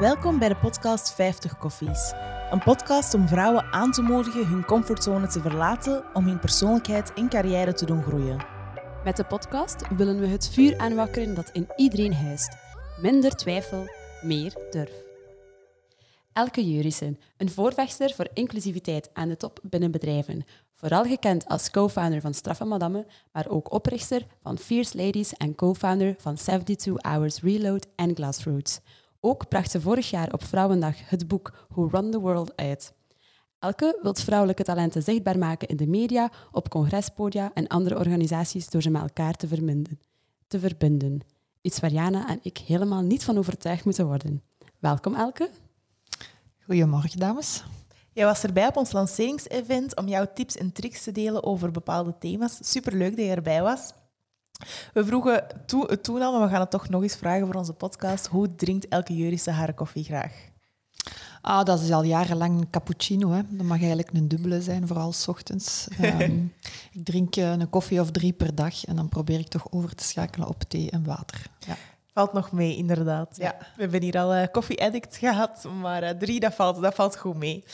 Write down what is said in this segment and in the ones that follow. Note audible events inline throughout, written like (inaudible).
Welkom bij de podcast 50 Koffies. Een podcast om vrouwen aan te moedigen hun comfortzone te verlaten om hun persoonlijkheid en carrière te doen groeien. Met de podcast willen we het vuur aanwakkeren dat in iedereen huist. Minder twijfel, meer durf. Elke Jurissen, een voorvechter voor inclusiviteit aan de top binnen bedrijven. Vooral gekend als co-founder van Straffe Madame, maar ook oprichter van Fierce Ladies en co-founder van 72 Hours Reload en Glassroots. Ook bracht ze vorig jaar op Vrouwendag het boek Who Run the World uit. Elke wil vrouwelijke talenten zichtbaar maken in de media, op congrespodia en andere organisaties door ze met elkaar te verbinden. Te verbinden. Iets waar Jana en ik helemaal niet van overtuigd moeten worden. Welkom Elke. Goedemorgen dames. Jij was erbij op ons lanceringsevent om jouw tips en tricks te delen over bepaalde thema's. Superleuk dat je erbij was. We vroegen het toen al, maar we gaan het toch nog eens vragen voor onze podcast. Hoe drinkt elke Jurische haar koffie graag? Ah, dat is al jarenlang een cappuccino. Hè. Dat mag eigenlijk een dubbele zijn, vooral s ochtends. (laughs) Ehm, ik drink eh, een koffie of drie per dag en dan probeer ik toch over te schakelen op thee en water. Ja. Valt nog mee, inderdaad. Ja. We hebben hier al uh, koffie-addict gehad, maar uh, drie, dat valt, dat valt goed mee.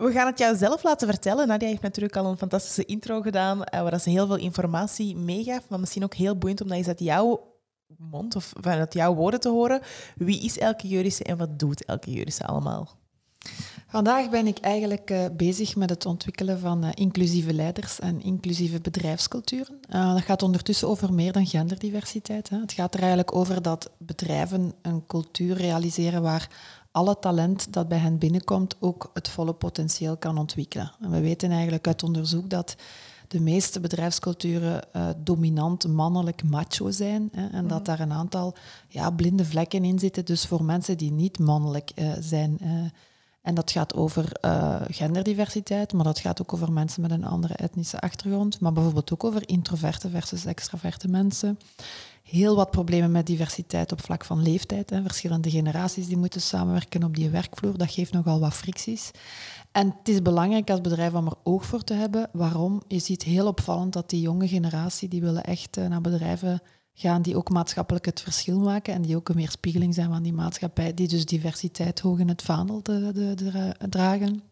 We gaan het jou zelf laten vertellen. Nadia heeft natuurlijk al een fantastische intro gedaan, uh, waar ze heel veel informatie meegaf, maar misschien ook heel boeiend om dat eens uit jouw mond of vanuit jouw woorden te horen. Wie is Elke Jurische en wat doet Elke Jurische allemaal? Vandaag ben ik eigenlijk uh, bezig met het ontwikkelen van uh, inclusieve leiders en inclusieve bedrijfsculturen. Dat gaat ondertussen over meer dan genderdiversiteit. Hè. Het gaat er eigenlijk over dat bedrijven een cultuur realiseren waar alle talent dat bij hen binnenkomt ook het volle potentieel kan ontwikkelen. En we weten eigenlijk uit onderzoek dat de meeste bedrijfsculturen uh, dominant mannelijk macho zijn. Hè, en dat mhm. daar een aantal ja, blinde vlekken in zitten, dus voor mensen die niet mannelijk uh, zijn. Uh, en dat gaat over genderdiversiteit, maar dat gaat ook over mensen met een andere etnische achtergrond, maar bijvoorbeeld ook over introverte versus extraverte mensen heel wat problemen met diversiteit op vlak van leeftijd. Hè. Verschillende generaties die moeten samenwerken op die werkvloer. Dat geeft nogal wat fricties. En het is belangrijk als bedrijf om er oog voor te hebben. Waarom? Je ziet heel opvallend dat die jonge generatie, die willen echt eh, naar bedrijven gaan die ook maatschappelijk het verschil maken en die ook een weerspiegeling zijn van die maatschappij, die dus diversiteit hoog in het vaandel de, de, de, dragen.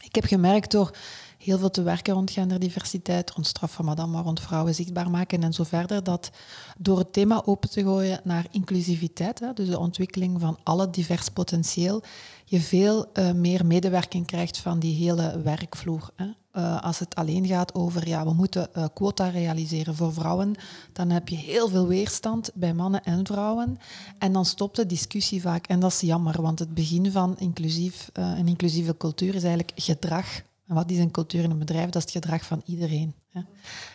Ik heb gemerkt door heel veel te werken rond genderdiversiteit, rond straf van madame, maar rond vrouwen zichtbaar maken en zo verder, dat door het thema open te gooien naar inclusiviteit, hè, dus de ontwikkeling van alle divers potentieel, je veel uh, meer medewerking krijgt van die hele werkvloer. Hè. Uh, als het alleen gaat over, ja, we moeten uh, quota realiseren voor vrouwen, dan heb je heel veel weerstand bij mannen en vrouwen. En dan stopt de discussie vaak. En dat is jammer, want het begin van inclusief, een inclusieve cultuur is eigenlijk gedrag en wat is een cultuur in een bedrijf? Dat is het gedrag van iedereen. Hè.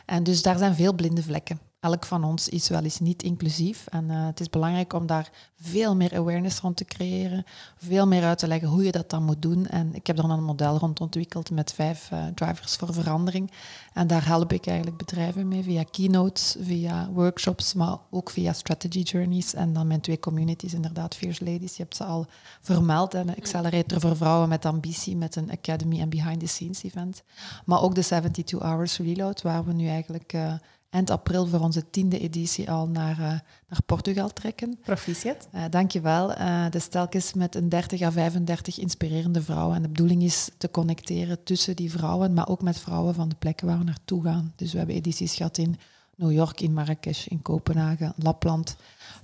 En dus daar zijn veel blinde vlekken elk van ons is wel eens niet inclusief. En uh, het is belangrijk om daar veel meer awareness rond te creëren, veel meer uit te leggen hoe je dat dan moet doen. En ik heb dan een model rond ontwikkeld met vijf uh, drivers voor verandering. En daar help ik eigenlijk bedrijven mee via keynotes, via workshops, maar ook via strategy journeys. En dan mijn twee communities, inderdaad, Fierce Ladies, je hebt ze al vermeld. En accelerator voor vrouwen met ambitie, met een academy en behind the scenes event. Maar ook de 72 Hours Reload, waar we nu eigenlijk... Uh, eind april voor onze tiende editie al naar, uh, naar Portugal trekken. Proficiat. Uh, dankjewel. Uh, dus telkens met een 30 à 35 inspirerende vrouwen. En de bedoeling is te connecteren tussen die vrouwen, maar ook met vrouwen van de plekken waar we naartoe gaan. Dus we hebben edities gehad in New York, in Marrakesh, in Kopenhagen, Lapland,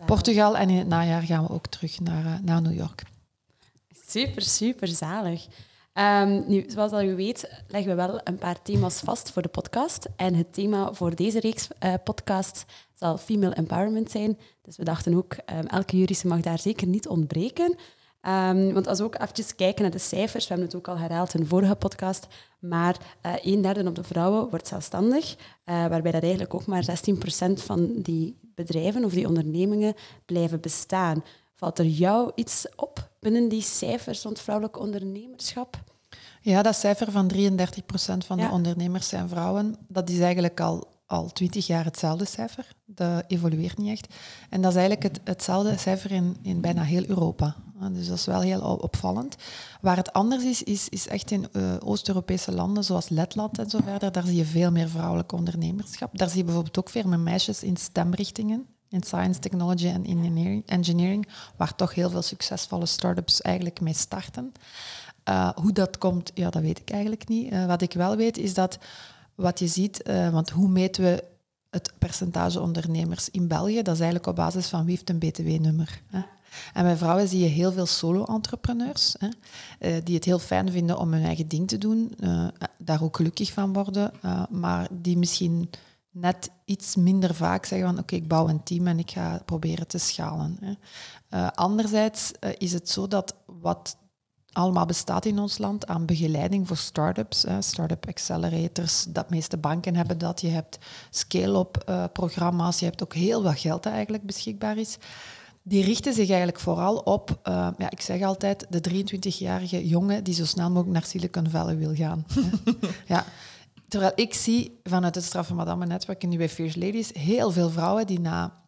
Portugal. En in het najaar gaan we ook terug naar, naar New York. Super, super zalig. Um, nu, zoals al u weet, leggen we wel een paar thema's vast voor de podcast. En het thema voor deze reeks uh, podcast zal female empowerment zijn. Dus we dachten ook, um, elke jurische mag daar zeker niet ontbreken. Um, want als we ook even kijken naar de cijfers, we hebben het ook al herhaald in de vorige podcast, maar uh, een derde op de vrouwen wordt zelfstandig, uh, waarbij dat eigenlijk ook maar 16% van die bedrijven of die ondernemingen blijven bestaan. Valt er jou iets op binnen die cijfers rond vrouwelijk ondernemerschap? Ja, dat cijfer van 33% van de ondernemers zijn vrouwen, dat is eigenlijk al, al 20 jaar hetzelfde cijfer. Dat evolueert niet echt. En dat is eigenlijk het, hetzelfde cijfer in, in bijna heel Europa. Dus dat is wel heel opvallend. Waar het anders is, is, is echt in uh, Oost-Europese landen zoals Letland en zo verder. Daar zie je veel meer vrouwelijk ondernemerschap. Daar zie je bijvoorbeeld ook veel meer meisjes in stemrichtingen in science, technology en engineering, engineering, waar toch heel veel succesvolle start-ups eigenlijk mee starten. Uh, hoe dat komt, ja, dat weet ik eigenlijk niet. Uh, wat ik wel weet is dat wat je ziet, uh, want hoe meten we het percentage ondernemers in België? Dat is eigenlijk op basis van wie heeft een btw-nummer. En bij vrouwen zie je heel veel solo-entrepreneurs, die het heel fijn vinden om hun eigen ding te doen, daar ook gelukkig van worden, maar die misschien net iets minder vaak zeggen van oké, ik bouw een team en ik ga proberen te schalen. Hè. Uh, anderzijds uh, is het zo dat wat allemaal bestaat in ons land aan begeleiding voor start-ups, start-up accelerators, dat meeste banken hebben dat. Je hebt scale-up uh, programma's, je hebt ook heel wat geld dat eigenlijk beschikbaar is. Die richten zich eigenlijk vooral op, ja, ik zeg altijd, de 23-jarige jongen die zo snel mogelijk naar Silicon Valley wil gaan. (laughs) ja, Terwijl ik zie vanuit het Straffe Madame Netwerk en nu bij Fierce Ladies heel veel vrouwen die na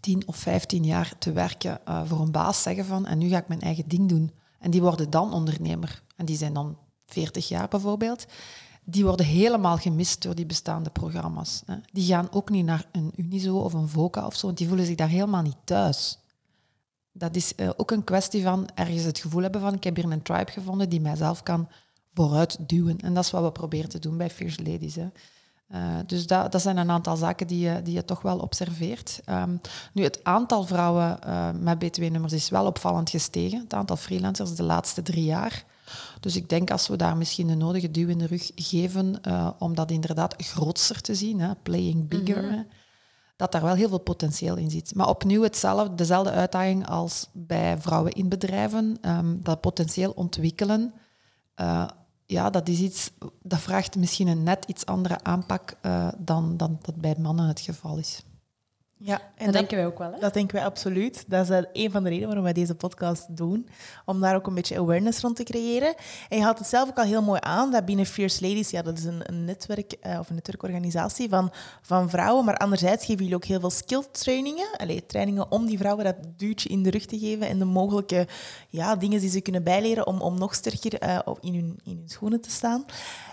10 of 15 jaar te werken uh, voor een baas zeggen van en nu ga ik mijn eigen ding doen. En die worden dan ondernemer. En die zijn dan 40 jaar bijvoorbeeld. Die worden helemaal gemist door die bestaande programma's. Hè. Die gaan ook niet naar een Unizo of een VOCA of zo, want die voelen zich daar helemaal niet thuis. Dat is uh, ook een kwestie van ergens het gevoel hebben van ik heb hier een tribe gevonden die mijzelf kan vooruit duwen. En dat is wat we proberen te doen bij Fierce Ladies. Hè. Uh, dus dat, dat zijn een aantal zaken die je, die je toch wel observeert. Um, nu, het aantal vrouwen uh, met BTW-nummers is wel opvallend gestegen. Het aantal freelancers de laatste drie jaar. Dus ik denk als we daar misschien de nodige duw in de rug geven uh, om dat inderdaad grootser te zien, hè, playing bigger, mm -hmm. dat daar wel heel veel potentieel in zit. Maar opnieuw hetzelfde, dezelfde uitdaging als bij vrouwen in bedrijven. Um, dat potentieel ontwikkelen ja, dat is iets dat vraagt misschien een net iets andere aanpak uh, dan, dan dat bij mannen het geval is. Ja, en dat, denken wij ook wel. Hè? Dat denken wij absoluut. Dat is een van de redenen waarom wij deze podcast doen. Om daar ook een beetje awareness rond te creëren. En je haalt het zelf ook al heel mooi aan, dat binnen Fierce Ladies, ja, dat is een, een netwerk uh, of een netwerkorganisatie van, van vrouwen. Maar anderzijds geven jullie ook heel veel skill trainingen. Allee, trainingen om die vrouwen dat duwtje in de rug te geven en de mogelijke ja, dingen die ze kunnen bijleren om, om nog sterker uh, in, hun, in hun schoenen te staan.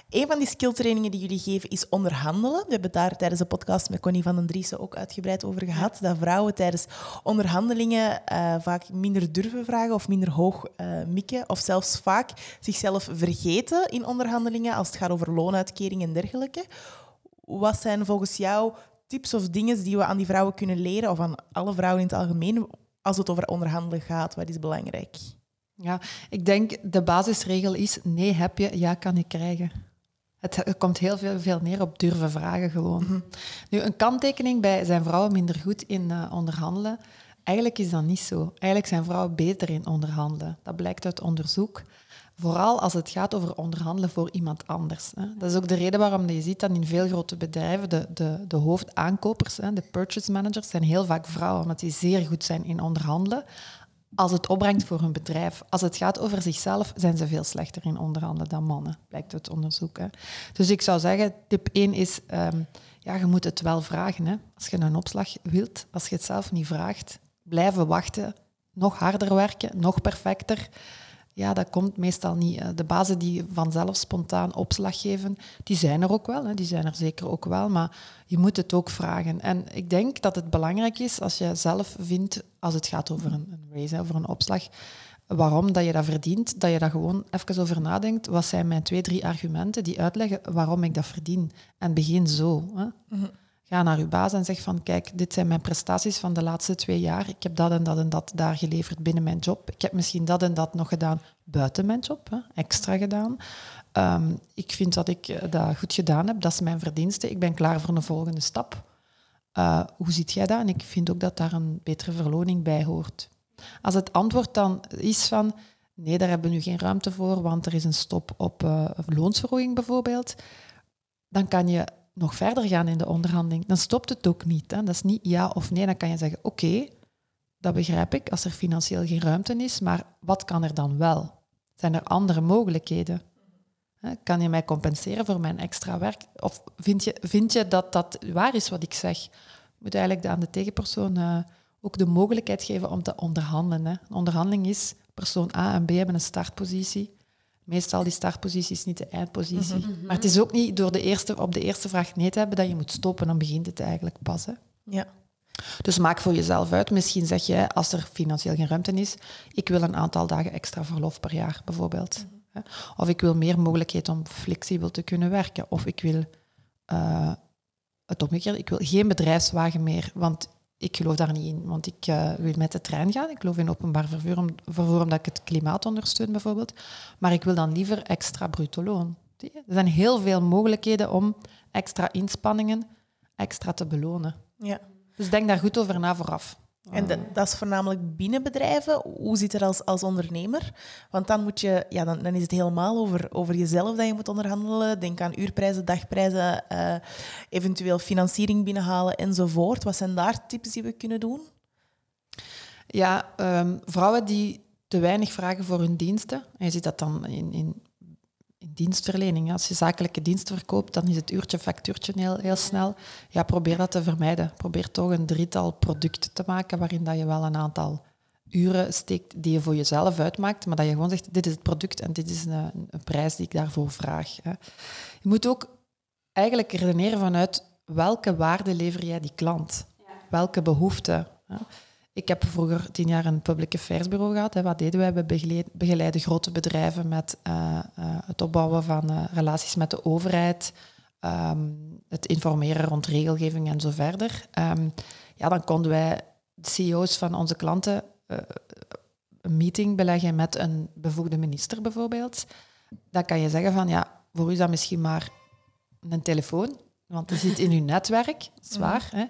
Een van die skilltrainingen die jullie geven is onderhandelen. We hebben daar tijdens de podcast met Connie van den Driessen ook uitgebreid over gehad. Dat vrouwen tijdens onderhandelingen uh, vaak minder durven vragen of minder hoog uh, mikken. Of zelfs vaak zichzelf vergeten in onderhandelingen als het gaat over loonuitkering en dergelijke. Wat zijn volgens jou tips of dingen die we aan die vrouwen kunnen leren, of aan alle vrouwen in het algemeen, als het over onderhandelen gaat? Wat is belangrijk? Ja, ik denk de basisregel is: nee heb je, ja kan ik krijgen. Het, komt heel veel, veel neer op durven vragen gewoon. Mhm. Nu, een kanttekening bij zijn vrouwen minder goed in uh, onderhandelen. Eigenlijk is dat niet zo. Eigenlijk zijn vrouwen beter in onderhandelen. Dat blijkt uit onderzoek. Vooral als het gaat over onderhandelen voor iemand anders. Hè. Dat is ook de reden waarom je ziet dat in veel grote bedrijven de, de, de hoofdaankopers, hè, de purchase managers, zijn heel vaak vrouwen, omdat die zeer goed zijn in onderhandelen als het opbrengt voor hun bedrijf. Als het gaat over zichzelf, zijn ze veel slechter in onderhandelen dan mannen, blijkt uit onderzoek. Dus ik zou zeggen, tip 1 is, um, ja, je moet het wel vragen. Hè. Als je een opslag wilt, als je het zelf niet vraagt, blijven wachten, nog harder werken, nog perfecter ja, dat komt meestal niet. De bazen die vanzelf spontaan opslag geven, die zijn er ook wel. Hè. Die zijn er zeker ook wel, maar je moet het ook vragen. En ik denk dat het belangrijk is als je zelf vindt, als het gaat over een, een raise, over een opslag, waarom dat je dat verdient, dat je daar gewoon even over nadenkt. Wat zijn mijn twee, drie argumenten die uitleggen waarom ik dat verdien? En begin zo. Hè. Mhm. Ga naar uw baas en zeg van, kijk, dit zijn mijn prestaties van de laatste twee jaar. Ik heb dat en dat en dat daar geleverd binnen mijn job. Ik heb misschien dat en dat nog gedaan buiten mijn job, hè, extra gedaan. Um, ik vind dat ik eh, dat goed gedaan heb. Dat is mijn verdienste. Ik ben klaar voor een volgende stap. Uh, hoe ziet jij dat? En ik vind ook dat daar een betere verloning bij hoort. Als het antwoord dan is van nee, daar hebben we nu geen ruimte voor, want er is een stop op uh, loonsverhoging bijvoorbeeld, dan kan je nog verder gaan in de onderhandeling. Dan stopt het ook niet. Hè. Dat is niet ja of nee. Dan kan je zeggen, oké, dat begrijp ik als er financieel geen ruimte is, maar wat kan er dan wel? Zijn er andere mogelijkheden? Kan je mij compenseren voor mijn extra werk? Of vind je, vind je dat dat waar is wat ik zeg? Je moet eigenlijk aan de tegenpersoon uh, ook de mogelijkheid geven om te onderhandelen. Hè. Een onderhandeling is persoon A en B hebben een startpositie meestal die startpositie is niet de eindpositie. Mhm. Maar het is ook niet door de eerste, op de eerste vraag nee te hebben dat je moet stoppen, dan begint het eigenlijk pas. Hè. Ja. Dus maak voor jezelf uit. Misschien zeg jij, als er financieel geen ruimte is, ik wil een aantal dagen extra verlof per jaar, bijvoorbeeld. Mhm. Of ik wil meer mogelijkheid om flexibel te kunnen werken. Of ik wil uh, het omgekeerde, ik wil geen bedrijfswagen meer, want ik geloof daar niet in. Want ik uh, wil met de trein gaan. Ik geloof in openbaar vervoer, om, vervoer omdat ik het klimaat ondersteun, bijvoorbeeld. Maar ik wil dan liever extra bruto loon. Er zijn heel veel mogelijkheden om extra inspanningen extra te belonen. Ja. Dus denk daar goed over na vooraf. En dat is voornamelijk binnen bedrijven. Hoe zit het als, als ondernemer? Want dan, moet je, ja, dan, dan is het helemaal over, over jezelf dat je moet onderhandelen. Denk aan uurprijzen, dagprijzen, uh, eventueel financiering binnenhalen enzovoort. Wat zijn daar tips die we kunnen doen? Ja, um, vrouwen die te weinig vragen voor hun diensten. En je ziet dat dan in, in dienstverlening. Als je zakelijke diensten verkoopt, dan is het uurtje factuurtje heel, heel snel. Ja, probeer dat te vermijden. Probeer toch een drietal producten te maken waarin dat je wel een aantal uren steekt die je voor jezelf uitmaakt, maar dat je gewoon zegt, dit is het product en dit is een, een prijs die ik daarvoor vraag. Hè. Je moet ook eigenlijk redeneren vanuit welke waarde lever jij die klant? Welke behoeften? Ik heb vroeger tien jaar een public affairs bureau gehad. Hè. Wat deden wij? We begeleiden, grote bedrijven met uh, het opbouwen van uh, relaties met de overheid, um, het informeren rond regelgeving en zo verder. Um, ja, dan konden wij de CEO's van onze klanten een meeting beleggen met een bevoegde minister bijvoorbeeld. Dan kan je zeggen van ja, voor u is dat misschien maar een telefoon, want het zit in uw netwerk, zwaar. Hè?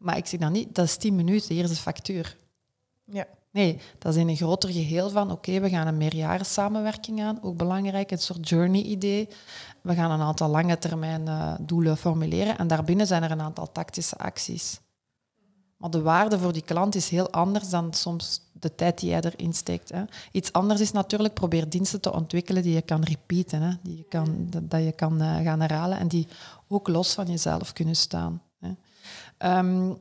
Maar ik zeg dan niet, dat is tien minuten, hier is de factuur. Ja. Nee, dat is in een groter geheel van, oké, we gaan een meerjaren samenwerking aan, ook belangrijk, een soort journey-idee. We gaan een aantal lange termijn uh, doelen formuleren en daarbinnen zijn er een aantal tactische acties. Maar de waarde voor die klant is heel anders dan soms de tijd die jij erin steekt. Hè. Iets anders is natuurlijk, probeer diensten te ontwikkelen die je kan repeaten, hè. Die je kan, dat, je kan uh, gaan herhalen en die ook los van jezelf kunnen staan. Um,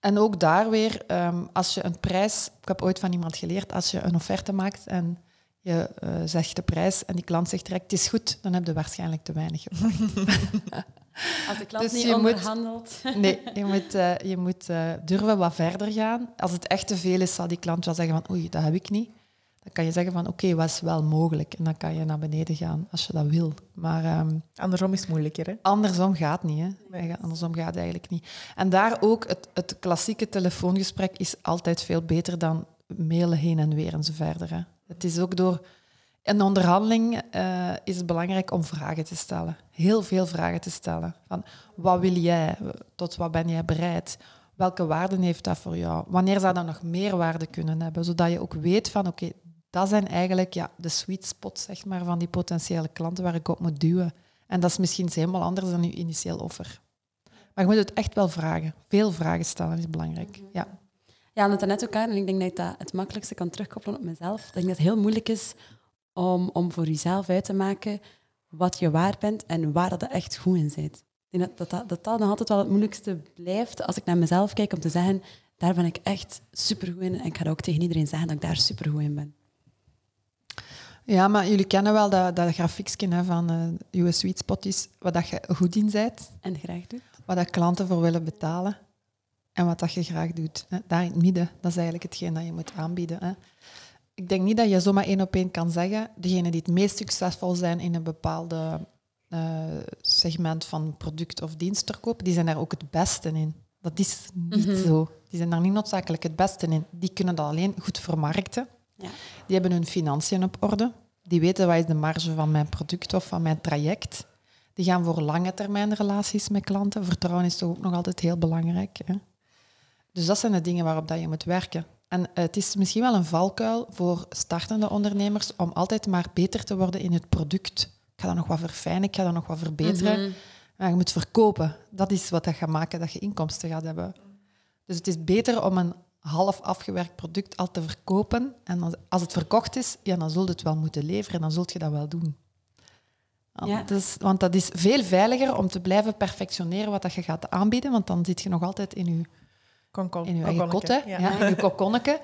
en ook daar weer, um, als je een prijs... Ik heb ooit van iemand geleerd, als je een offerte maakt en je uh, zegt de prijs en die klant zegt direct, het is goed, dan heb je waarschijnlijk te weinig (laughs) Als de klant dus niet onderhandelt. (laughs) nee, je moet, uh, je moet uh, durven wat verder gaan. Als het echt te veel is, zal die klant wel zeggen van oei, dat heb ik niet dan kan je zeggen van oké, wat is wel mogelijk? En dan kan je naar beneden gaan als je dat wil. Maar, um, andersom is het moeilijker, hè? Andersom gaat niet, hè? Nee. Andersom gaat eigenlijk niet. En daar ook, het, het klassieke telefoongesprek is altijd veel beter dan mailen heen en weer en zo verder. Hè? Het is ook door... een onderhandeling uh, is het belangrijk om vragen te stellen. Heel veel vragen te stellen. Van, wat wil jij? Tot wat ben jij bereid? Welke waarden heeft dat voor jou? Wanneer zou dat nog meer waarde kunnen hebben? Zodat je ook weet van, oké, dat zijn eigenlijk ja, de sweet spots zeg maar, van die potentiële klanten waar ik op moet duwen. En dat is misschien helemaal anders dan uw initieel offer. Maar je moet het echt wel vragen. Veel vragen stellen is belangrijk. Mhm. Ja. Ja, het net ook aan, en ik denk dat ik dat het makkelijkste kan terugkoppelen op mezelf. Ik denk dat het heel moeilijk is om, om voor jezelf uit te maken wat je waar bent en waar dat echt goed in zit. Ik denk dat dat, dat, dat nog altijd wel het moeilijkste blijft als ik naar mezelf kijk om te zeggen, daar ben ik echt supergoed in en ik ga ook tegen iedereen zeggen dat ik daar supergoed in ben. Ja, maar jullie kennen wel dat, dat grafiekje van uh, sweet spot is wat dat je goed in bent. En graag doet. Wat dat klanten voor willen betalen. En wat dat je graag doet. Hè. Daar in het midden, dat is eigenlijk hetgeen dat je moet aanbieden. Hè. Ik denk niet dat je zomaar één op één kan zeggen, degenen die het meest succesvol zijn in een bepaalde uh, segment van product of dienstverkoop, die zijn daar ook het beste in. Dat is niet mhm. zo. Die zijn daar niet noodzakelijk het beste in. Die kunnen dat alleen goed vermarkten. Die hebben hun financiën op orde. Die weten wat is de marge van mijn product of van mijn traject. Die gaan voor lange termijn relaties met klanten. Vertrouwen is toch ook nog altijd heel belangrijk. Hè? Dus dat zijn de dingen waarop dat je moet werken. En het is misschien wel een valkuil voor startende ondernemers om altijd maar beter te worden in het product. Ik ga dat nog wat verfijnen, ik ga dat nog wat verbeteren. Mhm. Maar je moet verkopen. Dat is wat dat gaat maken dat je inkomsten gaat hebben. Dus het is beter om een half afgewerkt product al te verkopen. En als het verkocht is, ja, dan zult het wel moeten leveren en dan zult je dat wel doen. Ja. Dus, want dat is veel veiliger om te blijven perfectioneren wat dat je gaat aanbieden, want dan zit je nog altijd in je, Konkon, in je eigen kotte, ja. ja. in je kokonneke.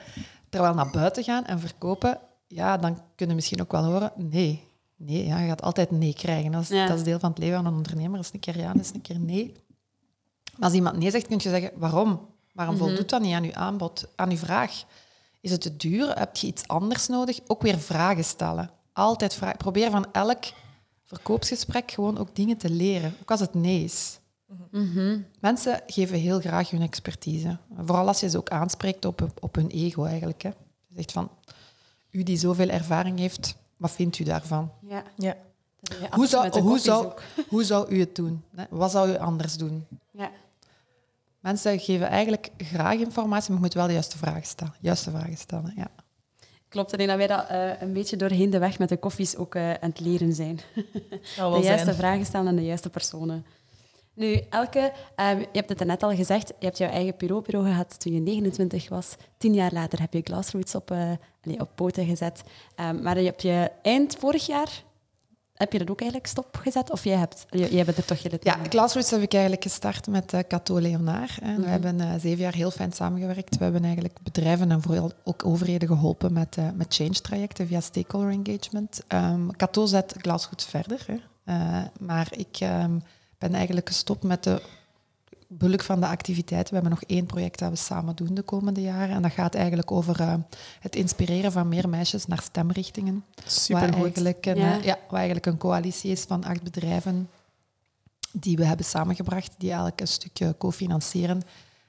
Terwijl naar buiten gaan en verkopen, ja, dan kunnen misschien ook wel horen, nee. Nee, ja, je gaat altijd nee krijgen. Dat is, dat is deel van het leven van een ondernemer. Dat is een keer ja, dat is een keer nee. Maar als iemand nee zegt, kun je zeggen, waarom? Waarom voldoet dat niet aan uw aanbod, aan uw vraag? Is het te duur? Heb je iets anders nodig? Ook weer vragen stellen. Altijd vragen. Probeer van elk verkoopsgesprek gewoon ook dingen te leren. Ook als het nee is. Mensen geven heel graag hun expertise. Vooral als je ze ook aanspreekt op, op hun ego eigenlijk. Hè. Je zegt van, u die zoveel ervaring heeft, wat vindt u daarvan? Ja. Ja. Hoe zou, hoe, zou, hoe zou u het doen? Wat zou u anders doen? Mensen geven eigenlijk graag informatie, maar je moet wel de juiste vragen stellen. Juiste vragen stellen, ja. Klopt, en ik denk dat wij dat eh, een beetje doorheen de weg met de koffies ook eh, aan het leren zijn. (laughs) De juiste zijn. vragen stellen aan de juiste personen. Nu, Elke, eh, je hebt het net al gezegd, je hebt jouw eigen bureau gehad toen je 29 was. Tien jaar later heb je Glassroots op, eh, op poten gezet. Um, maar je hebt je eind vorig jaar, heb je dat ook eigenlijk stopgezet? Of jij, hebt, jij bent er toch gelid Ja, Glassroots heb ik eigenlijk gestart met uh, Cato Leonard. En We hebben uh, zeven jaar heel fijn samengewerkt. We hebben eigenlijk bedrijven en vooral ook overheden geholpen met, uh, met change-trajecten via stakeholder engagement. Um, Cato zet Glassroots verder. Hè. Maar ik um, ben eigenlijk gestopt met de bulk van de activiteiten. We hebben nog één project dat we samen doen de komende jaren. En dat gaat eigenlijk over uh, het inspireren van meer meisjes naar stemrichtingen. Supergoed. Wat eigenlijk, een, ja. Uh, ja, wat eigenlijk een coalitie is van acht bedrijven die we hebben samengebracht, die eigenlijk een stukje cofinancieren.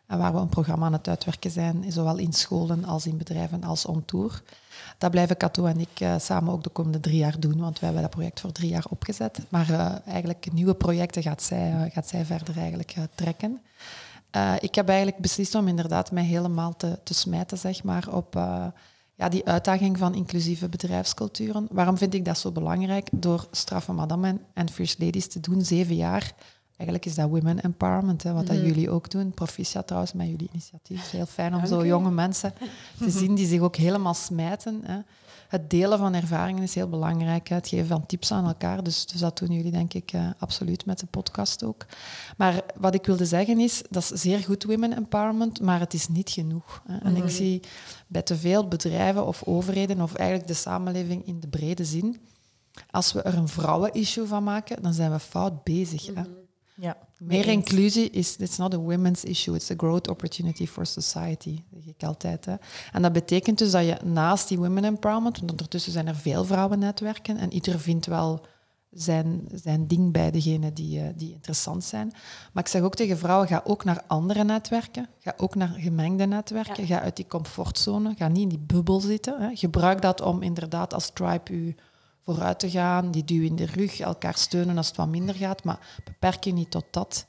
En waar we een programma aan het uitwerken zijn, zowel in scholen als in bedrijven als on tour. Dat blijven Cato en ik uh, samen ook de komende drie jaar doen, want we hebben dat project voor drie jaar opgezet. Maar uh, eigenlijk nieuwe projecten gaat zij, uh, gaat zij verder eigenlijk trekken. Ik heb eigenlijk beslist om inderdaad mij helemaal te, te smijten zeg maar, op ja, die uitdaging van inclusieve bedrijfsculturen. Waarom vind ik dat zo belangrijk? Door Straffe Madame en First Ladies te doen, zeven jaar. Eigenlijk is dat women empowerment, hè, wat mm dat jullie ook doen. Proficiat trouwens met jullie initiatief. Is heel fijn om zo jonge mensen (laughs) te zien die zich ook helemaal smijten. Hè. Het delen van ervaringen is heel belangrijk. Hè. Het geven van tips aan elkaar. Dus, dus dat doen jullie denk ik uh, absoluut met de podcast ook. Maar wat ik wilde zeggen is, dat is zeer goed women empowerment, maar het is niet genoeg. Hè. En mm ik zie bij te veel bedrijven of overheden, of eigenlijk de samenleving in de brede zin, als we er een vrouwen-issue van maken, dan zijn we fout bezig. Hè. Mm -hmm. Ja, Meer inclusie is, it's not a women's issue, it's a growth opportunity for society, zeg ik altijd. Hè. En dat betekent dus dat je naast die women empowerment, want ondertussen zijn er veel vrouwennetwerken en ieder vindt wel zijn, zijn ding bij degene die, uh, die interessant zijn. Maar ik zeg ook tegen vrouwen, ga ook naar andere netwerken, ga ook naar gemengde netwerken, ja. ga uit die comfortzone, ga niet in die bubbel zitten. Hè. Gebruik dat om inderdaad als tribe je vooruit te gaan, die duw in de rug, elkaar steunen als het wat minder gaat, maar beperk je niet tot dat.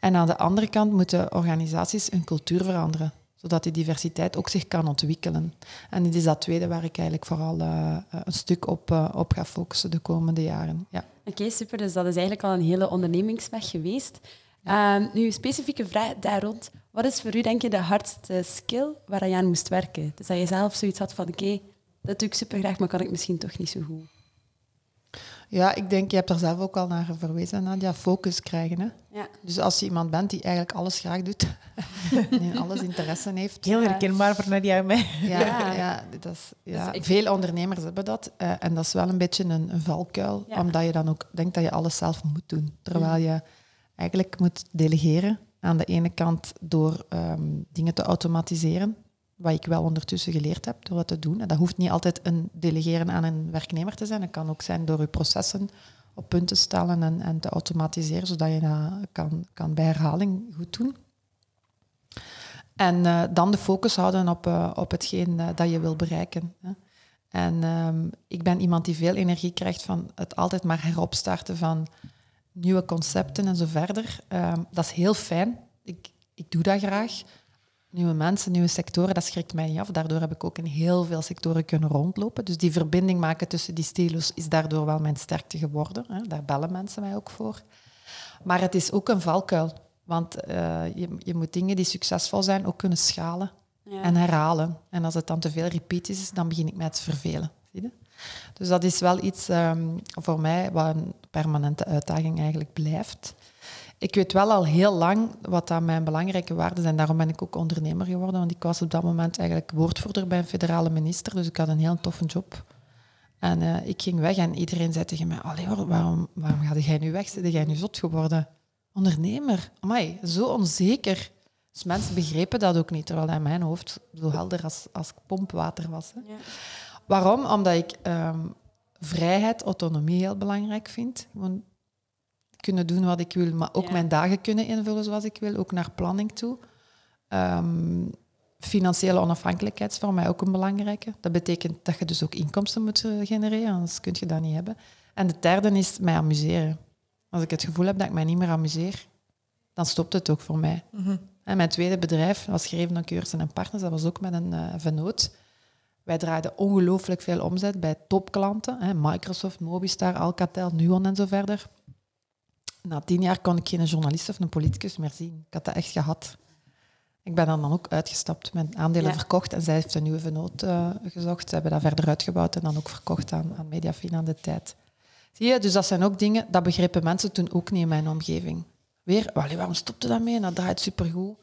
En aan de andere kant moeten organisaties hun cultuur veranderen, zodat die diversiteit ook zich kan ontwikkelen. En dit is dat tweede waar ik eigenlijk vooral uh, een stuk op, uh, op ga focussen de komende jaren. Ja. Oké, okay, super. Dus dat is eigenlijk al een hele ondernemingsweg geweest. Ja. Uh, nu, specifieke vraag daar rond. Wat is voor u, denk je, de hardste skill waar je aan moest werken? Dus dat je zelf zoiets had van, oké, okay, dat doe ik super graag, maar kan ik misschien toch niet zo goed. Ja, ik denk, je hebt er zelf ook al naar verwezen, Nadia, focus krijgen. Hè? Ja. Dus als je iemand bent die eigenlijk alles graag doet, (laughs) en alles interesse heeft. Heel herkenbaar voor Nadia en mij. Ja, ja. ja, dat is, ja. Dus ik... veel ondernemers hebben dat. Uh, en dat is wel een beetje een, een valkuil, ja. omdat je dan ook denkt dat je alles zelf moet doen. Terwijl je eigenlijk moet delegeren. Aan de ene kant door um, dingen te automatiseren, wat ik wel ondertussen geleerd heb door het te doen. En dat hoeft niet altijd een delegeren aan een werknemer te zijn. Het kan ook zijn door je processen op punt te stellen en, en te automatiseren, zodat je dat kan, kan bij herhaling goed doen. En uh, dan de focus houden op, uh, op hetgeen uh, dat je wil bereiken. Hè. En um, ik ben iemand die veel energie krijgt van het altijd maar heropstarten van nieuwe concepten en zo verder. Um, dat is heel fijn. Ik, ik doe dat graag nieuwe mensen, nieuwe sectoren, dat schrikt mij niet af. Daardoor heb ik ook in heel veel sectoren kunnen rondlopen. Dus die verbinding maken tussen die stilos is daardoor wel mijn sterkte geworden. Hè. Daar bellen mensen mij ook voor. Maar het is ook een valkuil. Want uh, je, je moet dingen die succesvol zijn ook kunnen schalen ja. en herhalen. En als het dan te veel repeat is, dan begin ik mij te vervelen. Zie je? Dus dat is wel iets um, voor mij wat een permanente uitdaging eigenlijk blijft. Ik weet wel al heel lang wat dat mijn belangrijke waarden zijn. Daarom ben ik ook ondernemer geworden, want ik was op dat moment eigenlijk woordvoerder bij een federale minister. Dus ik had een heel toffe job. En uh, ik ging weg en iedereen zei tegen mij, Allee, waarom, waarom ga jij nu weg? Zit jij nu zot geworden? Ondernemer? Amai, zo onzeker. Dus mensen begrepen dat ook niet, terwijl in mijn hoofd zo helder als, als pompwater was. Hè. Ja. Waarom? Omdat ik ehm, vrijheid, autonomie heel belangrijk vind. Gewoon kunnen doen wat ik wil, maar ook mijn dagen kunnen invullen zoals ik wil, ook naar planning toe. Um, financiële onafhankelijkheid is voor mij ook een belangrijke. Dat betekent dat je dus ook inkomsten moet eh, genereren, anders kun je dat niet hebben. En de derde is mij amuseren. Als ik het gevoel heb dat ik mij niet meer amuseer, dan stopt het ook voor mij. Mhm. En mijn tweede bedrijf was Gereven en Keursen en Partners. Dat was ook met een uh, vennoot. Wij draaiden ongelooflijk veel omzet bij topklanten. Hè, Microsoft, Mobistar, Alcatel, Nuon en zo verder. Na tien jaar kon ik geen journalist of een politicus meer zien. Ik had dat echt gehad. Ik ben dan ook uitgestapt, mijn aandelen verkocht en zij heeft een nieuwe vennoot uh, gezocht. Ze hebben dat verder uitgebouwd en dan ook verkocht aan, aan Mediafin aan de tijd. Zie je, dus dat zijn ook dingen, dat begrepen mensen toen ook niet in mijn omgeving. Weer, waarom stopte dat mee? Dat draait supergoed.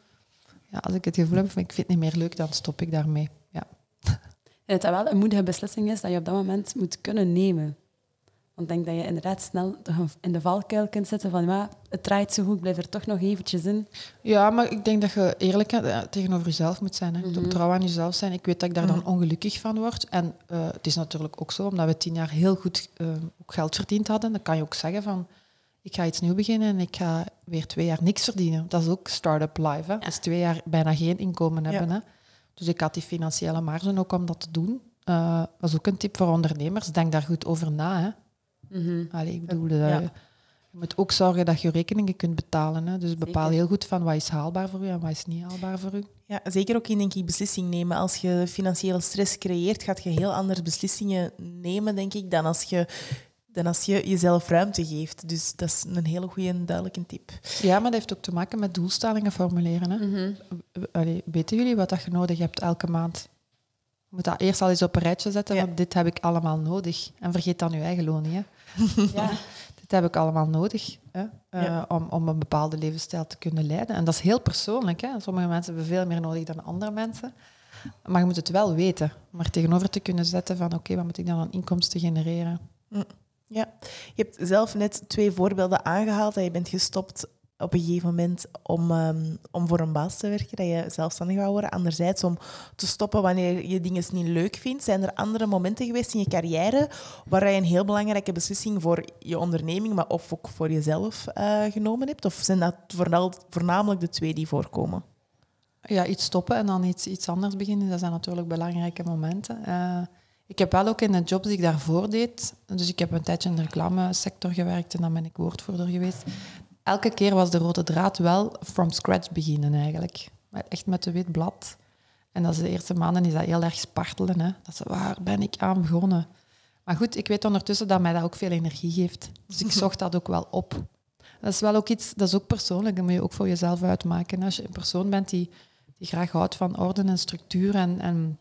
Ja, als ik het gevoel heb, ik vind het niet meer leuk, dan stop ik daarmee. Ja. (laughs) En het wel een moedige beslissing is dat je op dat moment moet kunnen nemen. Want ik denk dat je inderdaad snel in de valkuil kunt zitten van ja, het draait zo goed, ik blijf er toch nog eventjes in. Ja, maar ik denk dat je eerlijk eh, tegenover jezelf moet zijn. Hè. Mm trouw aan jezelf zijn. Ik weet dat ik daar dan mhm. ongelukkig van word. En uh, het is natuurlijk ook zo, omdat we tien jaar heel goed uh, ook geld verdiend hadden, dan kan je ook zeggen van ik ga iets nieuws beginnen en ik ga weer twee jaar niks verdienen. Dat is ook start-up life. Hè. Dat is twee jaar bijna geen inkomen hebben. Hè. Dus ik had die financiële marge ook om dat te doen. Uh, was ook een tip voor ondernemers. Denk daar goed over na. Hè. Mm ik bedoel, je moet ook zorgen dat je rekeningen kunt betalen. Hè. Dus bepaal heel goed van wat is haalbaar voor u en wat is niet haalbaar voor u. Ja, zeker ook in denk ik beslissing nemen. Als je financiële stress creëert, gaat je heel andere beslissingen nemen, denk ik, dan als je dan als je jezelf ruimte geeft. Dus dat is een hele goede en duidelijke tip. Ja, maar dat heeft ook te maken met doelstellingen formuleren. Hè? Mm weten jullie wat dat je nodig hebt elke maand? Je moet dat eerst al eens op een rijtje zetten, want dit heb ik allemaal nodig. En vergeet dan je eigen loon niet. Hè? (laughs) Ja. dit heb ik allemaal nodig hè? Uh, om, om een bepaalde levensstijl te kunnen leiden. En dat is heel persoonlijk. Hè? Sommige mensen hebben veel meer nodig dan andere mensen. Maar je moet het wel weten. Maar tegenover te kunnen zetten van oké, wat moet ik dan aan inkomsten genereren? Mm. Ja, je hebt zelf net twee voorbeelden aangehaald dat je bent gestopt op een gegeven moment om, um, om voor een baas te werken, dat je zelfstandig wou worden. Anderzijds om te stoppen wanneer je dingen niet leuk vindt. Zijn er andere momenten geweest in je carrière waar je een heel belangrijke beslissing voor je onderneming, maar of ook voor jezelf uh, genomen hebt? Of zijn dat voornamelijk de twee die voorkomen? Ja, iets stoppen en dan iets, iets anders beginnen, dat zijn natuurlijk belangrijke momenten. Uh, ik heb wel ook in de jobs die ik daarvoor deed, dus ik heb een tijdje in de reclamesector gewerkt en dan ben ik woordvoerder geweest. Elke keer was de rode draad wel from scratch beginnen eigenlijk. Echt met een wit blad. En dat is de eerste maanden is dat heel erg spartelen. Hè? Dat ze, waar ben ik aan begonnen? Maar goed, ik weet ondertussen dat mij dat ook veel energie geeft. Dus ik (laughs) zocht dat ook wel op. Dat is wel ook iets, dat is ook persoonlijk, dat moet je ook voor jezelf uitmaken. Als je een persoon bent die, die graag houdt van orde en structuur en, en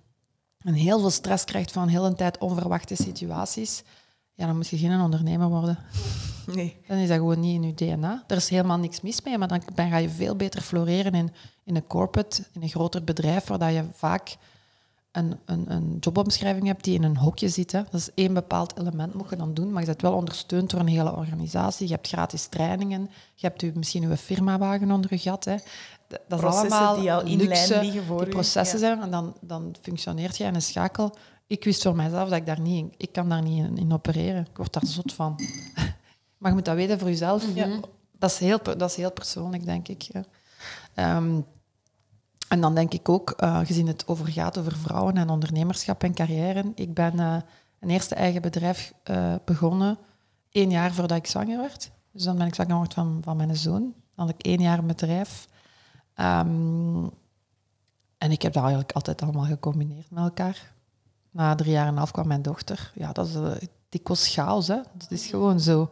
en heel veel stress krijgt van heel een tijd onverwachte situaties, ja, dan moet je geen ondernemer worden. Nee. Dan is dat gewoon niet in je DNA. Er is helemaal niks mis mee, maar dan, dan ga je veel beter floreren in, in een corporate, in een groter bedrijf, waar dat je vaak een, een, een jobomschrijving hebt die in een hokje zit. Hè. Dat is één bepaald element moet je dan doen, maar je bent wel ondersteund door een hele organisatie. Je hebt gratis trainingen, je hebt u, misschien uw firmawagen onder je gat. Hè dat is allemaal die al in luxe, lijn liggen voor die processen zijn en dan, dan functioneert je in een schakel. Ik wist voor mijzelf dat ik daar niet in, ik kan daar niet in, in opereren. Ik word daar zot van. (laughs) maar je moet dat weten voor jezelf. Ja. Dat, is heel, dat is heel persoonlijk, denk ik. Ja. Ehm, en dan denk ik ook, uh, gezien het over gaat over vrouwen en ondernemerschap en carrière. Ik ben uh, een eerste eigen bedrijf uh, begonnen één jaar voordat ik zwanger werd. Dus dan ben ik zwanger geworden van, van mijn zoon. Dan had ik één jaar een bedrijf. Um, en ik heb dat eigenlijk altijd allemaal gecombineerd met elkaar. Na drie jaar en een half kwam mijn dochter. Ja, dat is uh, dikwijls chaos, hè. Dat is gewoon zo.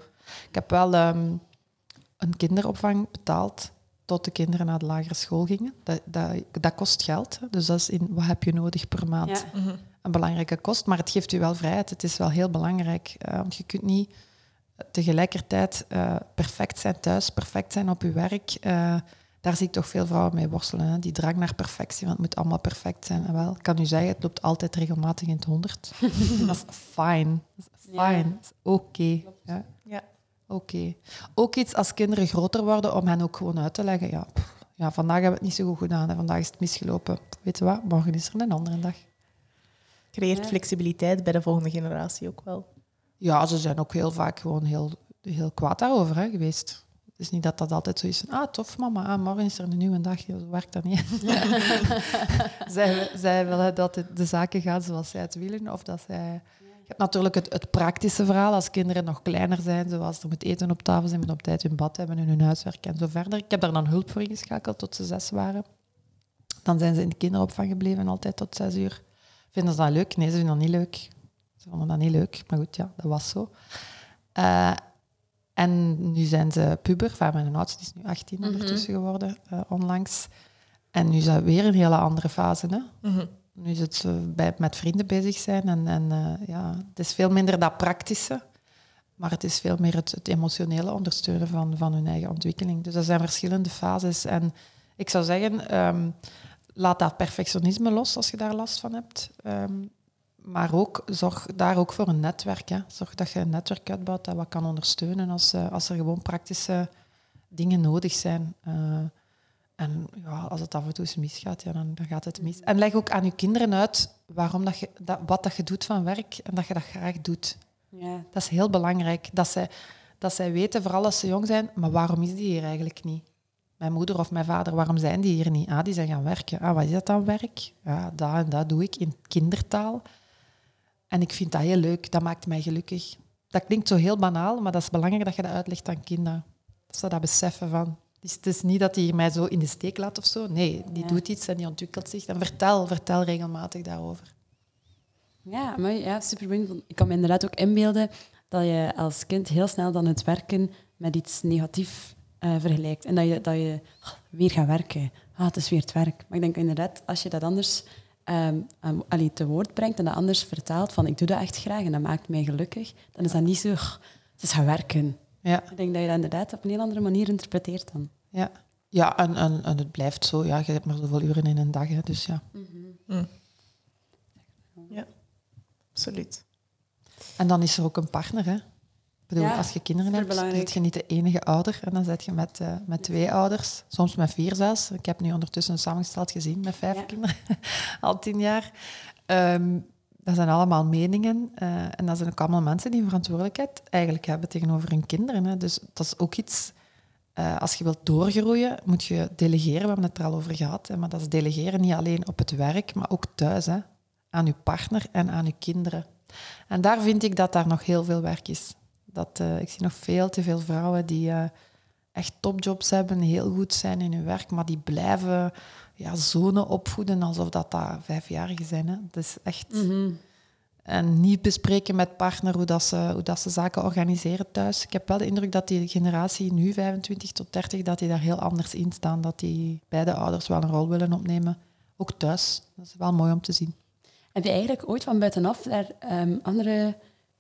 Ik heb wel um, een kinderopvang betaald tot de kinderen naar de lagere school gingen. Dat, dat, dat kost geld. Hè. Dus dat is in wat heb je nodig per maand. Ja. Mhm. Een belangrijke kost, maar het geeft u wel vrijheid. Het is wel heel belangrijk. Uh, want je kunt niet tegelijkertijd uh, perfect zijn thuis, perfect zijn op je werk. Uh, daar zie ik toch veel vrouwen mee worstelen. Hè? Die drang naar perfectie, want het moet allemaal perfect zijn. En wel, ik kan u zeggen, het loopt altijd regelmatig in het honderd. (laughs) dat is fine. fine. Ja. oké. Ja. ja. Oké. Ook iets als kinderen groter worden, om hen ook gewoon uit te leggen. Ja, ja, vandaag hebben we het niet zo goed gedaan. Hè. Vandaag is het misgelopen. Weet je wat? Morgen is er een andere dag. Creëert flexibiliteit bij de volgende generatie ook wel. Ja, ze zijn ook heel vaak gewoon heel, heel kwaad daarover hè, geweest. Het is niet dat dat altijd zo is. Ah, tof mama, ah, morgen is er een nieuwe dag. Zo werkt dat niet. (laughs) zij, zij willen dat de, de, zaken gaan zoals zij het willen. Of dat zij... Je hebt natuurlijk het, het, praktische verhaal als kinderen nog kleiner zijn, zoals er moet eten op tafel zijn, moet op tijd hun bad hebben en hun huiswerk en zo verder. Ik heb daar dan hulp voor ingeschakeld tot ze zes waren. Dan zijn ze in de kinderopvang gebleven, altijd tot zes uur. Vinden ze dat leuk? Nee, ze vinden dat niet leuk. Ze vonden dat niet leuk, maar goed, ja, dat was zo. Uh, en nu zijn ze puber. Enfin, mijn oudste is nu 18 mhm. ondertussen geworden, uh, onlangs. En nu is dat weer een hele andere fase. Hè? Mm Nu is het bij, met vrienden bezig zijn. En, en uh, ja, het is veel minder dat praktische. Maar het is veel meer het, het, emotionele ondersteunen van, van hun eigen ontwikkeling. Dus dat zijn verschillende fases. En ik zou zeggen, um, laat dat perfectionisme los als je daar last van hebt. Um, maar ook, zorg daar ook voor een netwerk. Hè. Zorg dat je een netwerk uitbouwt dat wat kan ondersteunen als, uh, als er gewoon praktische dingen nodig zijn. Uh, en ja, als het af en toe eens misgaat, ja, dan, dan gaat het mis. En leg ook aan je kinderen uit waarom dat je, dat, wat dat je doet van werk en dat je dat graag doet. Ja. Dat is heel belangrijk. Dat zij, dat zij weten, vooral als ze jong zijn, maar waarom is die hier eigenlijk niet? Mijn moeder of mijn vader, waarom zijn die hier niet? Ah, die zijn gaan werken. Ah, wat is dat dan werk? Ja, dat en dat doe ik in kindertaal. En ik vind dat heel leuk, dat maakt mij gelukkig. Dat klinkt zo heel banaal, maar dat is belangrijk dat je dat uitlegt aan kinderen. Dat ze dat beseffen van. Dus het is niet dat hij mij zo in de steek laat of zo. Nee, die doet iets en die ontwikkelt zich. En vertel, vertel regelmatig daarover. Ja, maar ja, Ik kan me inderdaad ook inbeelden dat je als kind heel snel dan het werken met iets negatiefs uh, vergelijkt. En dat je, dat je oh, weer gaat werken. Ah, het is weer het werk. Maar ik denk inderdaad, als je dat anders um, um, allee, te woord brengt en dat anders vertaalt van ik doe dat echt graag en dat maakt mij gelukkig, dan is dat niet zo, het is gaan werken. Ja. Ik denk dat je dat inderdaad op een heel andere manier interpreteert dan. Ja, ja en, en, en het blijft zo. Ja, je hebt maar zoveel uren in een dag, hè, dus ja. Mm Ja, absoluut. En dan is er ook een partner, hè? Bedoel, als je kinderen hebt, ben je niet de enige ouder. En dan zit je met, uh, met twee ouders, soms met vier zelfs. Ik heb nu ondertussen een samengesteld gezien met vijf kinderen, (laughs) al tien jaar. Um, dat zijn allemaal meningen. Uh, en dat zijn ook allemaal mensen die een verantwoordelijkheid eigenlijk hebben tegenover hun kinderen. Hè. Dus dat is ook iets... Uh, als je wilt doorgroeien, moet je delegeren. We hebben het er al over gehad. Hè. Maar dat is delegeren niet alleen op het werk, maar ook thuis. Hè. Aan je partner en aan je kinderen. En daar vind ik dat daar nog heel veel werk is. Dat, uh, ik zie nog veel te veel vrouwen die uh, echt topjobs hebben, heel goed zijn in hun werk, maar die blijven ja, zonen opvoeden alsof dat, dat vijfjarigen zijn. Hè. Dat is echt... Mhm. En niet bespreken met partner hoe, dat ze, hoe dat ze zaken organiseren thuis. Ik heb wel de indruk dat die generatie nu, 25 tot 30, dat die daar heel anders in staan. Dat die beide ouders wel een rol willen opnemen. Ook thuis. Dat is wel mooi om te zien. Heb je eigenlijk ooit van buitenaf daar um, andere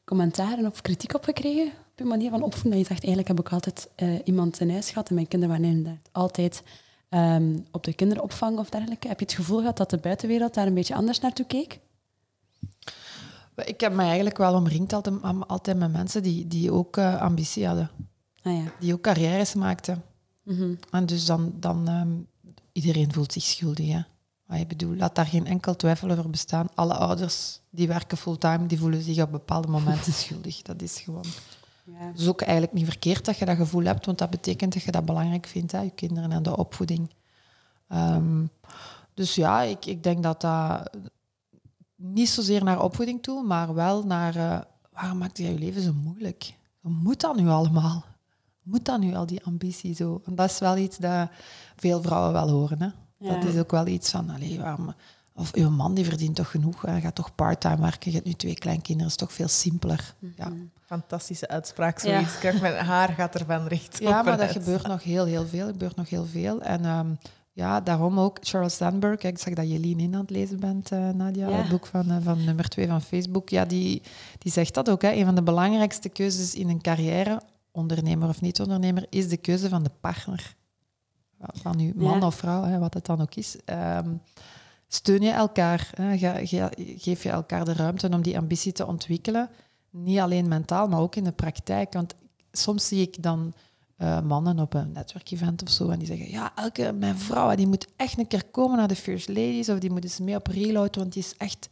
commentaren of kritiek op gekregen op je manier van opvoeden? Dat je zegt, eigenlijk heb ik altijd uh, iemand in huis gehad en mijn kinderen waren inderdaad altijd um, op de kinderopvang of dergelijke. Heb je het gevoel gehad dat de buitenwereld daar een beetje anders naartoe keek? Ik heb me eigenlijk wel omringd altijd, altijd met mensen die, die ook uh, ambitie hadden. Ah, ja. Die ook carrières maakten. Mm -hmm. En dus dan, dan um, iedereen voelt zich schuldig. Hè? Maar ik bedoel, laat daar geen enkel twijfel over bestaan. Alle ouders die werken fulltime, die voelen zich op bepaalde momenten (laughs) schuldig. Dat is gewoon... Ja. Is ook eigenlijk niet verkeerd dat je dat gevoel hebt, want dat betekent dat je dat belangrijk vindt, hè, je kinderen en de opvoeding. Um, dus ja, ik, ik denk dat dat niet zozeer naar opvoeding toe, maar wel naar uh, waarom maakt jij je leven zo moeilijk? moet dat nu allemaal? Moet dat nu al die ambitie zo? En dat is wel iets dat veel vrouwen wel horen. Hè? Dat is ook wel iets van, allee, waarom, of uw man die verdient toch genoeg, hij gaat toch parttime werken, je hebt nu twee kleinkinderen, is toch veel simpeler. Ja. Mhm. Fantastische uitspraak, zoiets. Ja. Kijk, mijn haar gaat ervan recht Ja, maar dat gebeurt nog heel, heel veel. Er gebeurt nog heel veel. En um, ja, daarom ook Charles Sandberg. Ik zag dat je Lean In aan het lezen bent, uh, Nadia, het boek van, uh, van nummer twee van Facebook. Ja, die, die zegt dat ook. Hè. Een van de belangrijkste keuzes in een carrière, ondernemer of niet-ondernemer, is de keuze van de partner van uw man of vrouw, hè, wat het dan ook is, um, steun je elkaar. Hè, geef je elkaar de ruimte om die ambitie te ontwikkelen. Niet alleen mentaal, maar ook in de praktijk. Want soms zie ik dan eh, mannen op een netwerkevent of zo. En die zeggen, ja, elke, mijn vrouw die moet echt een keer komen naar de First Ladies of die moet eens mee op reload, want die is echt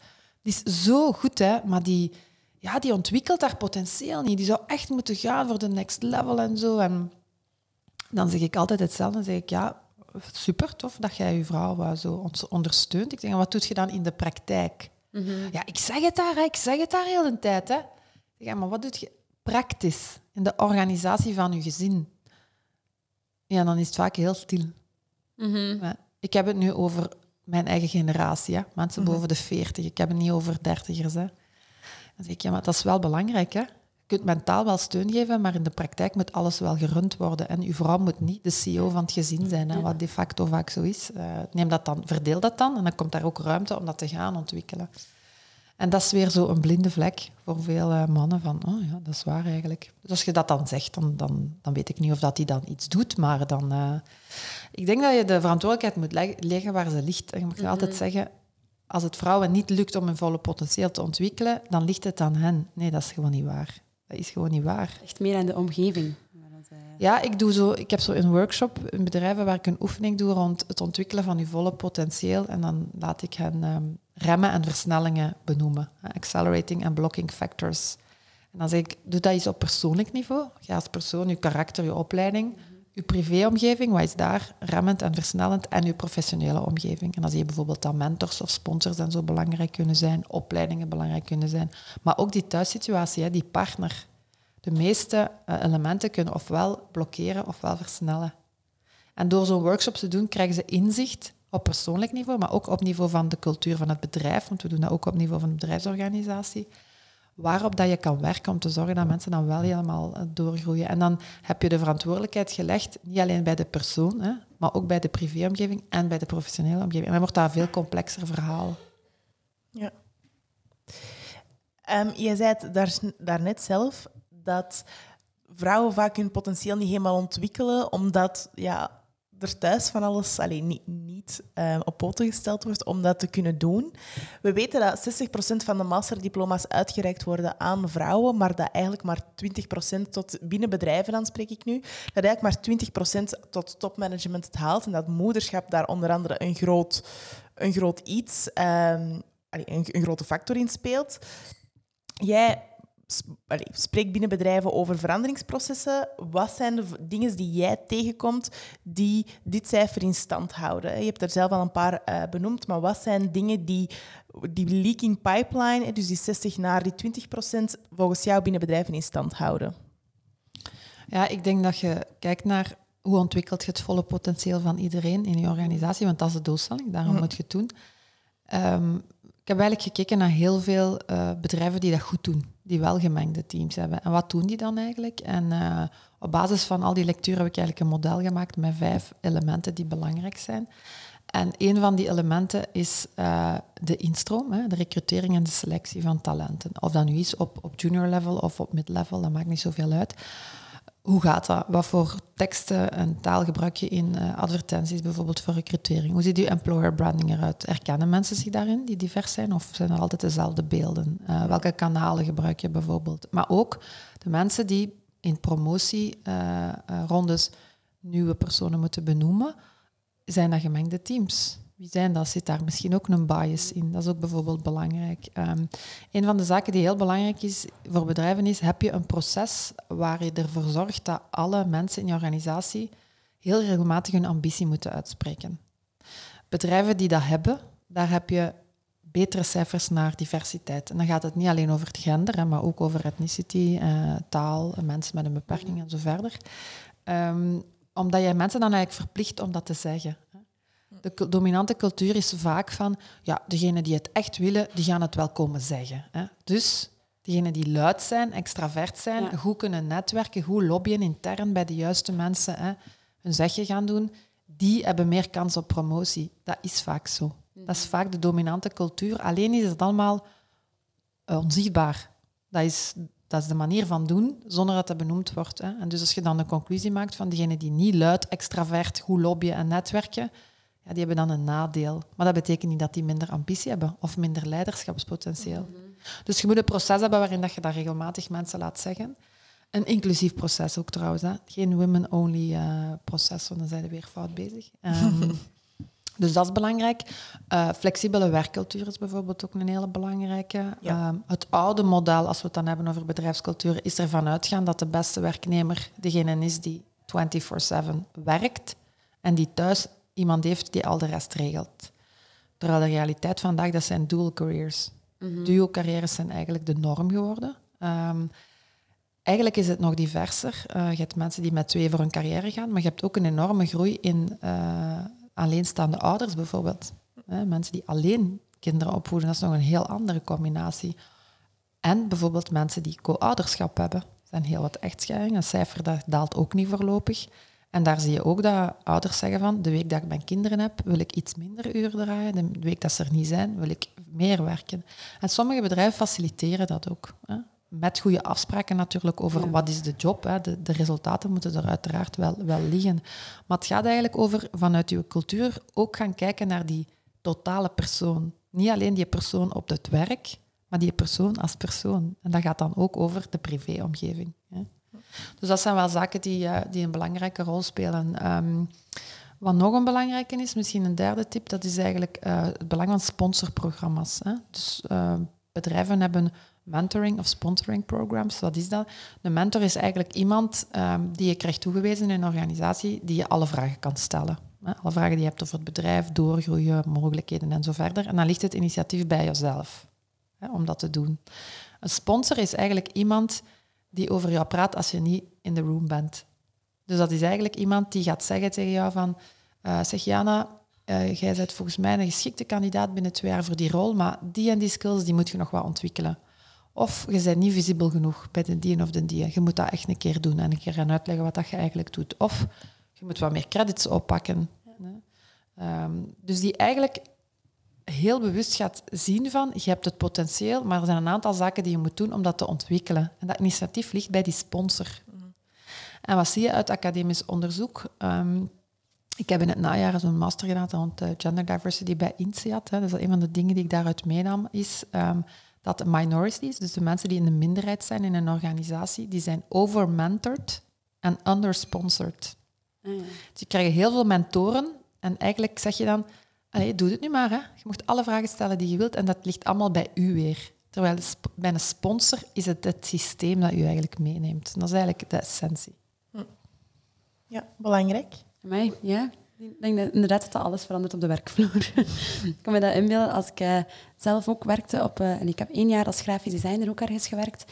die is zo goed, hè, maar die, ja, die ontwikkelt haar potentieel niet. Die zou echt moeten gaan voor de next level en zo. En dan zeg ik altijd hetzelfde. Dan zeg ik, ja, super tof dat jij je vrouw zo ondersteunt. Ik zeg, wat doet je dan in de praktijk? Mhm. Ja, ik zeg het daar, ik zeg het daar heel de tijd. Hè. Zeg, maar wat doet je praktisch in de organisatie van je gezin? Ja, dan is het vaak heel stil. Mhm. Ik heb het nu over mijn eigen generatie, hè? mensen mhm. boven de 40. Ik heb het niet over dertigers. Hè. Dan zeg ik, ja, maar dat is wel belangrijk. Hè? Je kunt mentaal wel steun geven, maar in de praktijk moet alles wel gerund worden. En uw vrouw moet niet de CEO van het gezin zijn, hè, wat de facto vaak zo is. Uh, neem dat dan, verdeel dat dan en dan komt daar ook ruimte om dat te gaan ontwikkelen. En dat is weer zo een blinde vlek voor veel uh, mannen van, oh ja, dat is waar eigenlijk. Dus als je dat dan zegt, dan, dan, dan weet ik niet of dat hij dan iets doet, maar dan... Uh, ik denk dat je de verantwoordelijkheid moet leggen waar ze ligt. En je moet altijd mhm. zeggen, als het vrouwen niet lukt om hun volle potentieel te ontwikkelen, dan ligt het aan hen. Nee, dat is gewoon niet waar. Dat is gewoon niet waar. Echt meer aan de omgeving. Ja, ik, doe zo, ik heb zo een workshop in bedrijven waar ik een oefening doe rond het ontwikkelen van je volle potentieel. En dan laat ik hen ehm, remmen en versnellingen benoemen. Accelerating en blocking factors. En dan zeg ik, doe dat eens op persoonlijk niveau. Ga als persoon, je karakter, je opleiding, je privéomgeving, wat is daar remmend en versnellend, en je professionele omgeving. En zie je bijvoorbeeld dat mentors of sponsors en zo belangrijk kunnen zijn, opleidingen belangrijk kunnen zijn. Maar ook die thuissituatie, die partner. De meeste eh, elementen kunnen ofwel blokkeren ofwel versnellen. En door zo'n workshop te doen, krijgen ze inzicht op persoonlijk niveau, maar ook op niveau van de cultuur van het bedrijf, want we doen dat ook op niveau van de bedrijfsorganisatie, waarop dat je kan werken om te zorgen dat mensen dan wel helemaal eh, doorgroeien. En dan heb je de verantwoordelijkheid gelegd, niet alleen bij de persoon, hè, maar ook bij de privéomgeving en bij de professionele omgeving. En dan wordt dat een veel complexer verhaal. Ja. Um, je zei het daar, daarnet zelf, dat vrouwen vaak hun potentieel niet helemaal ontwikkelen, omdat ja, er thuis van alles alleen niet, niet uh, op poten gesteld wordt om dat te kunnen doen. We weten dat 60% van de masterdiploma's uitgereikt worden aan vrouwen, maar dat eigenlijk maar 20% tot binnen bedrijven, dan spreek ik nu, dat eigenlijk maar 20% tot topmanagement het haalt en dat moederschap daar onder andere een groot, een groot iets, um, een, een grote factor in speelt. Jij spreek binnen bedrijven over veranderingsprocessen. Wat zijn de dingen die jij tegenkomt die dit cijfer in stand houden? Je hebt er zelf al een paar uh, benoemd, maar wat zijn dingen die die leaking pipeline, dus die 60 naar die 20 procent, volgens jou binnen bedrijven in stand houden? Ja, ik denk dat je kijkt naar hoe ontwikkelt je het volle potentieel van iedereen in je organisatie, want dat is de doelstelling, daarom mm. moet je het doen. Um, ik heb eigenlijk gekeken naar heel veel uh, bedrijven die dat goed doen die wel gemengde teams hebben. En wat doen die dan eigenlijk? En uh, op basis van al die lectuur heb ik eigenlijk een model gemaakt met vijf elementen die belangrijk zijn. En een van die elementen is uh, de instroom, hè, de recrutering en de selectie van talenten. Of dat nu is op, op junior level of op mid-level, dat maakt niet zoveel uit. Hoe gaat dat? Wat voor teksten en taal gebruik je in uh, advertenties, bijvoorbeeld voor recrutering? Hoe ziet je employer branding eruit? Herkennen mensen zich daarin, die divers zijn, of zijn er altijd dezelfde beelden? Uh, welke kanalen gebruik je bijvoorbeeld? Maar ook de mensen die in promotierondes uh, nieuwe personen moeten benoemen, zijn dat gemengde teams? Wie zijn dat? Zit daar misschien ook een bias in? Dat is ook bijvoorbeeld belangrijk. Um, een van de zaken die heel belangrijk is voor bedrijven is, heb je een proces waar je ervoor zorgt dat alle mensen in je organisatie heel regelmatig hun ambitie moeten uitspreken. Bedrijven die dat hebben, daar heb je betere cijfers naar diversiteit. En dan gaat het niet alleen over het gender, maar ook over ethnicity, eh, taal, mensen met een beperking en zo verder. Um, omdat jij mensen dan eigenlijk verplicht om dat te zeggen. De dominante cultuur is vaak van, ja, degenen die het echt willen, die gaan het wel komen zeggen. Hè. Dus degenen die luid zijn, extravert zijn, goed kunnen netwerken, goed lobbyen intern bij de juiste mensen, hè, hun zegje gaan doen, die hebben meer kans op promotie. Dat is vaak zo. Dat is mhm. vaak de dominante cultuur. Alleen is het allemaal uh, onzichtbaar. Dat is, dat is de manier van doen, zonder dat het benoemd wordt. Hè. En dus als je dan de conclusie maakt van degenen die niet luid, extravert, goed lobbyen en netwerken, ja, die hebben dan een nadeel. Maar dat betekent niet dat die minder ambitie hebben of minder leiderschapspotentieel. Dus je moet een proces hebben waarin dat je dat regelmatig mensen laat zeggen. Een inclusief proces ook trouwens. Hè. Geen women-only uh, proces, want dan zijn we weer fout bezig. Um, (laughs) dus dat is belangrijk. Uh, flexibele werkcultuur is bijvoorbeeld ook een hele belangrijke. Ja. Um, het oude model, als we het dan hebben over bedrijfscultuur, is ervan uitgaan dat de beste werknemer degene is die 24/7 werkt en die thuis iemand heeft die al de rest regelt. Terwijl de realiteit vandaag, dat zijn dual careers. Mm -hmm. Dual carrières zijn eigenlijk de norm geworden. Um, eigenlijk is het nog diverser. Uh, je hebt mensen die met twee voor een carrière gaan, maar je hebt ook een enorme groei in uh, alleenstaande ouders bijvoorbeeld. Mensen die alleen kinderen opvoeden, dat is nog een heel andere combinatie. En bijvoorbeeld mensen die co-ouderschap hebben. Er zijn heel wat echtscheidingen. Een cijfer dat daalt ook niet voorlopig. En daar zie je ook dat ouders zeggen van, de week dat ik mijn kinderen heb, wil ik iets minder uren draaien. De week dat ze er niet zijn, wil ik meer werken. En sommige bedrijven faciliteren dat ook. Hè? Met goede afspraken natuurlijk over ja. wat is de job. Hè? De, de, resultaten moeten er uiteraard wel, wel liggen. Maar het gaat eigenlijk over vanuit je cultuur ook gaan kijken naar die totale persoon. Niet alleen die persoon op het werk, maar die persoon als persoon. En dat gaat dan ook over de privéomgeving. Dus dat zijn wel zaken die, uh, die een belangrijke rol spelen. Um, wat nog een belangrijke is, misschien een derde tip, dat is eigenlijk uh, het belang van sponsorprogramma's. Hè? Dus uh, bedrijven hebben mentoring of sponsoring programs. Wat is dat? De mentor is eigenlijk iemand um, die je krijgt toegewezen in een organisatie die je alle vragen kan stellen. Hè? Alle vragen die je hebt over het bedrijf, doorgroeien, mogelijkheden en zo verder. En dan ligt het initiatief bij jezelf hè, om dat te doen. Een sponsor is eigenlijk iemand die over jou praat als je niet in de room bent. Dus dat is eigenlijk iemand die gaat zeggen tegen jou van... Uh, zeg Jana, uh, jij bent volgens mij een geschikte kandidaat binnen twee jaar voor die rol, maar die en die skills die moet je nog wat ontwikkelen. Of je bent niet visibel genoeg bij de die of de die. Je moet dat echt een keer doen en een keer gaan uitleggen wat dat je eigenlijk doet. Of je moet wat meer credits oppakken. Ja. Um, dus die eigenlijk heel bewust gaat zien van, je hebt het potentieel, maar er zijn een aantal zaken die je moet doen om dat te ontwikkelen. En dat initiatief ligt bij die sponsor. Mm. En wat zie je uit academisch onderzoek? Um, ik heb in het najaar zo'n master gedaan rond uh, gender diversity bij INSEAD. Hè. Dus een van de dingen die ik daaruit meenam is um, dat minorities, dus de mensen die in de minderheid zijn in een organisatie, die zijn overmentored en undersponsored. Mm. Dus je krijgt heel veel mentoren en eigenlijk zeg je dan, Allee, doe het nu maar. Hè. Je mag alle vragen stellen die je wilt en dat ligt allemaal bij u weer. Terwijl bij een sponsor is het het systeem dat u eigenlijk meeneemt. Dat is eigenlijk de essentie. Hm. Ja, belangrijk. Mij, ja. Ik denk dat inderdaad dat dat alles verandert op de werkvloer. (laughs) ik kan me dat inbeelden als ik uh, zelf ook werkte op... Uh, en ik heb één jaar als grafisch designer ook ergens gewerkt.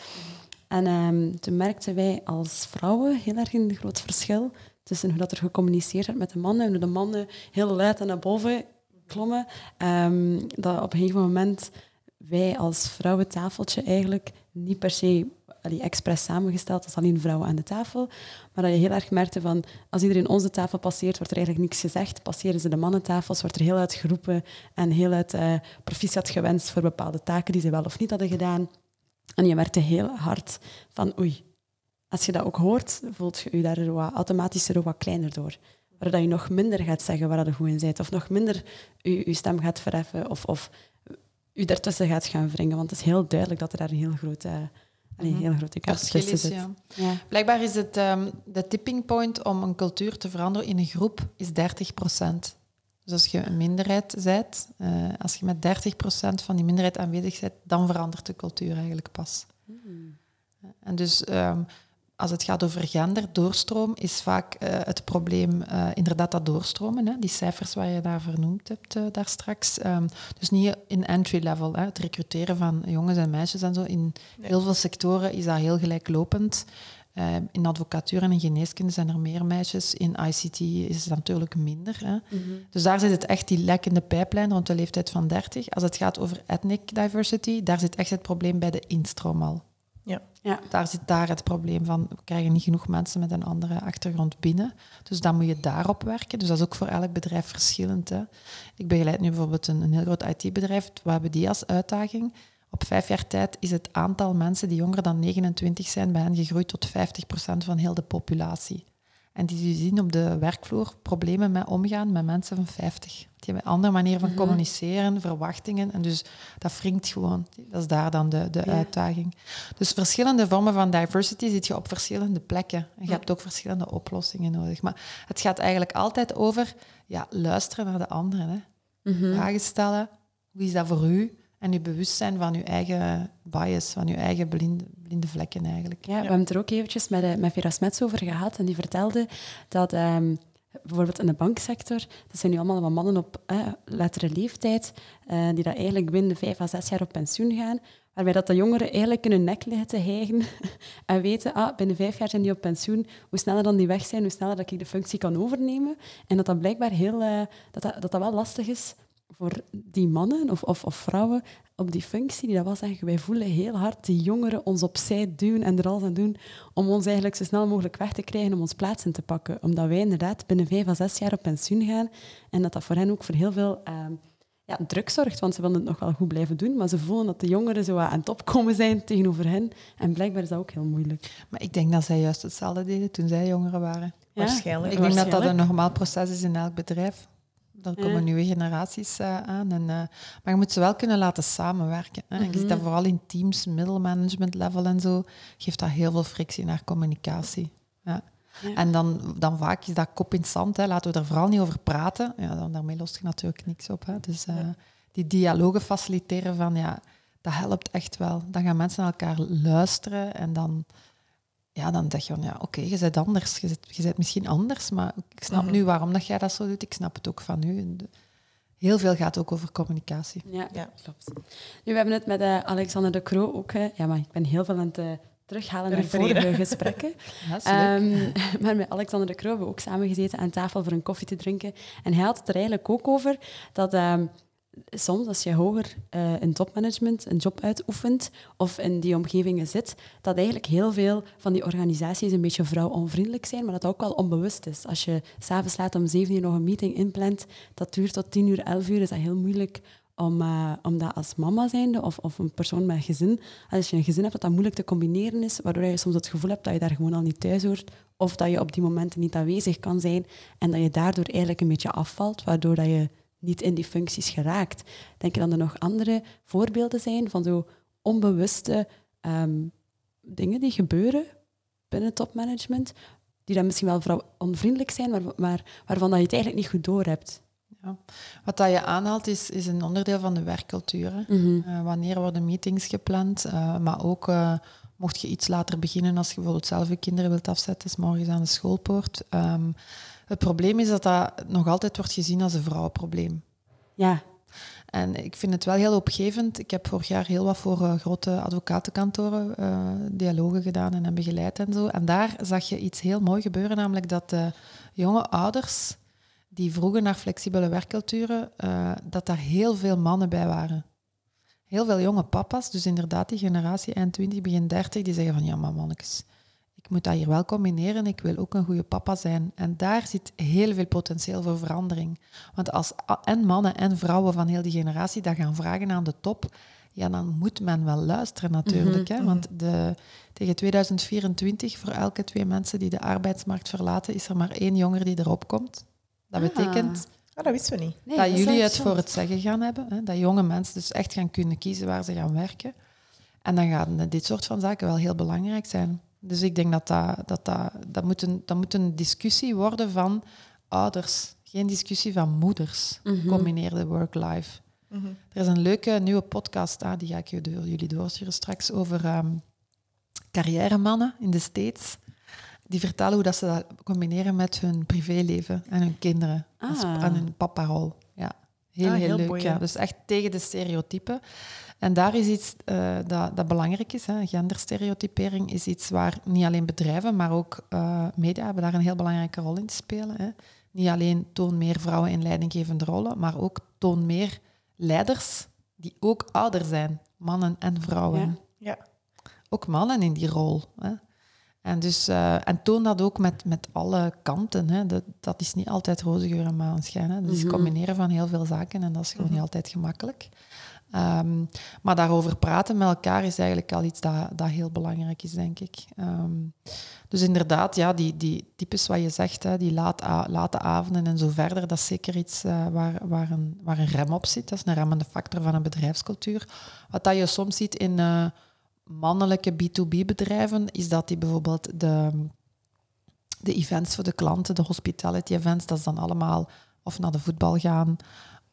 En um, toen merkten wij als vrouwen heel erg een groot verschil tussen hoe dat er gecommuniceerd werd met de mannen en hoe de mannen heel luid en naar boven klommen. Um, dat op een gegeven moment wij als vrouwentafeltje eigenlijk niet per se allee, expres samengesteld als alleen vrouwen aan de tafel, maar dat je heel erg merkte van als iedereen onze tafel passeert, wordt er eigenlijk niks gezegd. Passeren ze de mannentafels, wordt er heel uit geroepen en heel uit uh, proficiat gewenst voor bepaalde taken die ze wel of niet hadden gedaan. En je merkte heel hard van oei, als je dat ook hoort, voelt je je daar automatisch er wat kleiner door waar je nog minder gaat zeggen waar je goed in bent, of nog minder je, je stem gaat verheffen, of, of je daartussen gaat gaan wringen. Want het is heel duidelijk dat er daar een heel grote, uh, een mhm. heel grote kans tussen zit. Ja. Ja. Blijkbaar is het um, de tipping point om een cultuur te veranderen in een groep is 30 procent. Dus als je een minderheid bent, uh, als je met 30 procent van die minderheid aanwezig bent, dan verandert de cultuur eigenlijk pas. Mm. En dus um, als het gaat over gender, doorstroom, is vaak uh, het probleem uh, inderdaad dat doorstromen. Hè? Die cijfers waar je daar vernoemd hebt uh, daar straks. Um, dus niet in entry level, hè? het recruteren van jongens en meisjes en zo. In nee. heel veel sectoren is dat heel gelijklopend. in advocatuur en in geneeskunde zijn er meer meisjes. In ICT is het natuurlijk minder. Hè? Mm -hmm. Dus daar zit het echt die lekkende pijplijn rond de leeftijd van 30. Als het gaat over ethnic diversity, daar zit echt het probleem bij de instroom al. Ja. Daar zit daar het probleem van. We krijgen niet genoeg mensen met een andere achtergrond binnen. Dus dan moet je daarop werken. Dus dat is ook voor elk bedrijf verschillend. Hè. Ik begeleid nu bijvoorbeeld een, een heel groot IT-bedrijf. We hebben die als uitdaging. Op vijf jaar tijd is het aantal mensen die jonger dan 29 zijn bij hen gegroeid tot 50% van heel de populatie. En die zien op de werkvloer problemen met omgaan met mensen van 50. Die hebben een andere manier van mhm. communiceren, verwachtingen. En dus dat wringt gewoon. Dat is daar dan de, de uitdaging. Dus verschillende vormen van diversity zit je op verschillende plekken. En je hebt ook verschillende oplossingen nodig. Maar het gaat eigenlijk altijd over ja, luisteren naar de anderen. Hè. Mhm. Vragen stellen. Hoe is dat voor u? En je bewust zijn van je eigen bias, van je eigen blinde, blinde vlekken eigenlijk. Ja, we hebben het er ook eventjes met, eh, met Vera Smets over gehad. En die vertelde dat um, bijvoorbeeld in de banksector, dat zijn nu allemaal wat mannen op eh, latere leeftijd, uh, die dat eigenlijk binnen vijf à zes jaar op pensioen gaan. Waarbij dat de jongeren eigenlijk kunnen nek liggen te hijgen (laughs) en weten, ah, binnen vijf jaar zijn die op pensioen. Hoe sneller dan die weg zijn, hoe sneller dat ik de functie kan overnemen. En dat dat blijkbaar heel, uh, dat, dat, dat, dat wel lastig is voor die mannen of, of, of, vrouwen op die functie, die dat wel zeggen, wij voelen heel hard die jongeren ons opzij duwen en er alles aan doen om ons eigenlijk zo snel mogelijk weg te krijgen om ons plaats in te pakken. Omdat wij inderdaad binnen vijf à zes jaar op pensioen gaan en dat dat voor hen ook voor heel veel uh, ja, druk zorgt, want ze willen het nog wel goed blijven doen, maar ze voelen dat de jongeren zo aan het opkomen zijn tegenover hen. En blijkbaar is dat ook heel moeilijk. Maar ik denk dat zij juist hetzelfde deden toen zij jongeren waren. Waarschijnlijk. Ik denk dat dat een normaal proces is in elk bedrijf. Dan komen nieuwe generaties uh, aan. En, uh, maar je moet ze wel kunnen laten samenwerken. Hè. Mm -hmm. Je ziet dat vooral in teams, middelmanagement level en zo, geeft dat heel veel frictie naar communicatie. Ja. Ja. En dan, dan vaak is dat kop in zand. Hè. Laten we er vooral niet over praten. Ja, dan, daarmee lost je natuurlijk niks op. Hè. Dus uh, die dialogen faciliteren van ja, dat helpt echt wel. Dan gaan mensen naar elkaar luisteren en dan ja, dan zeg je van, ja, oké, je bent anders. Je bent, je bent misschien anders, maar ik snap mhm. nu waarom dat jij dat zo doet. Ik snap het ook van u. Heel veel gaat ook over communicatie. Ja, ja. klopt. Nu, we hebben het met uh, Alexander de Croo ook... Uh, ja, maar ik ben heel veel aan het uh, terughalen naar vorige gesprekken. (laughs) ja, um, (laughs) maar met Alexander de Croo hebben we ook samen gezeten aan tafel voor een koffie te drinken. En hij had het er eigenlijk ook over dat... Um, soms als je hoger uh, in topmanagement een job uitoefent of in die omgevingen zit, dat eigenlijk heel veel van die organisaties een beetje vrouwonvriendelijk zijn, maar dat ook wel onbewust is. Als je s'avonds laat om zeven uur nog een meeting inplant, dat duurt tot tien uur, elf uur, is dat heel moeilijk om, uh, om dat als mama zijnde of, of een persoon met gezin, als je een gezin hebt, dat dat moeilijk te combineren is, waardoor je soms het gevoel hebt dat je daar gewoon al niet thuis hoort, of dat je op die momenten niet aanwezig kan zijn en dat je daardoor eigenlijk een beetje afvalt, waardoor dat je niet in die functies geraakt. Denk je dan er nog andere voorbeelden zijn van zo onbewuste ehm, dingen die gebeuren binnen topmanagement, die dan misschien wel onvriendelijk zijn, maar, maar waarvan dat je het eigenlijk niet goed door hebt? Ja. Wat dat je aanhaalt is, is een onderdeel van de werkcultuur. Mm wanneer worden meetings gepland, uh, maar ook uh, mocht je iets later beginnen als je bijvoorbeeld zelf je kinderen wilt afzetten, is morgens aan de schoolpoort. Um, het probleem is dat dat nog altijd wordt gezien als een vrouwenprobleem. Ja. En ik vind het wel heel opgevend. Ik heb vorig jaar heel wat voor uh, grote advocatenkantoren uh, dialogen gedaan en begeleid en zo. En daar zag je iets heel mooi gebeuren, namelijk dat jonge ouders die vroegen naar flexibele werkculturen, uh, dat daar heel veel mannen bij waren. Heel veel jonge papa's, dus inderdaad die generatie eind 20, begin 30, die zeggen van ja, maar mannetjes, ik moet dat hier wel combineren. Ik wil ook een goede papa zijn. En daar zit heel veel potentieel voor verandering. Want als en mannen en vrouwen van heel die generatie dat gaan vragen aan de top, ja, dan moet men wel luisteren natuurlijk. hè? Mhm, Want mhm. de, tegen 2024, voor elke twee mensen die de arbeidsmarkt verlaten, is er maar één jonger die erop komt. Dat ah. betekent Ah, dat wisten we niet. dat, jullie het voor het zeggen gaan hebben. Hè? Dat jonge mensen dus echt gaan kunnen kiezen waar ze gaan werken. En dan gaan dit soort van zaken wel heel belangrijk zijn. Dus ik denk dat dat, dat, dat, dat, moet, een, dat moet een discussie worden van ouders, geen discussie van moeders. Mm Combineerde work-life. Mhm. Er is een leuke nieuwe podcast, ah, die ga ik jullie doorsturen straks, over um, carrièremannen in de States. Die vertellen hoe dat ze dat combineren met hun privéleven en hun kinderen. Ah. En hun paparol. Ja, heel, ah, heel, leuk. ja. Dus echt tegen de stereotypen. En daar is iets uh, dat, dat, belangrijk is. Hè. Genderstereotypering is iets waar niet alleen bedrijven, maar ook uh, media hebben daar een heel belangrijke rol in te spelen. Hè. Niet alleen toon meer vrouwen in leidinggevende rollen, maar ook toon meer leiders die ook ouder zijn, mannen en vrouwen. Ja. ja. Ook mannen in die rol. Hè. En, dus, uh, en toon dat ook met, met alle kanten. Hè. Dat, dat is niet altijd roze geur en maanschijn. Hè. Dat is mm -hmm. combineren van heel veel zaken en dat is gewoon mm -hmm. niet altijd gemakkelijk. Ehm, maar daarover praten met elkaar is eigenlijk al iets dat, dat heel belangrijk is, denk ik. Ehm, dus inderdaad, ja, die, die types wat je zegt, hè, die laat, late avonden en zo verder, dat is zeker iets uh, waar, een, rem op zit. Dat is een remmende factor van een bedrijfscultuur. Wat dat je soms ziet in uh, mannelijke B2B-bedrijven, is dat die bijvoorbeeld de, de events voor de klanten, de hospitality events, dat is dan allemaal of naar de voetbal gaan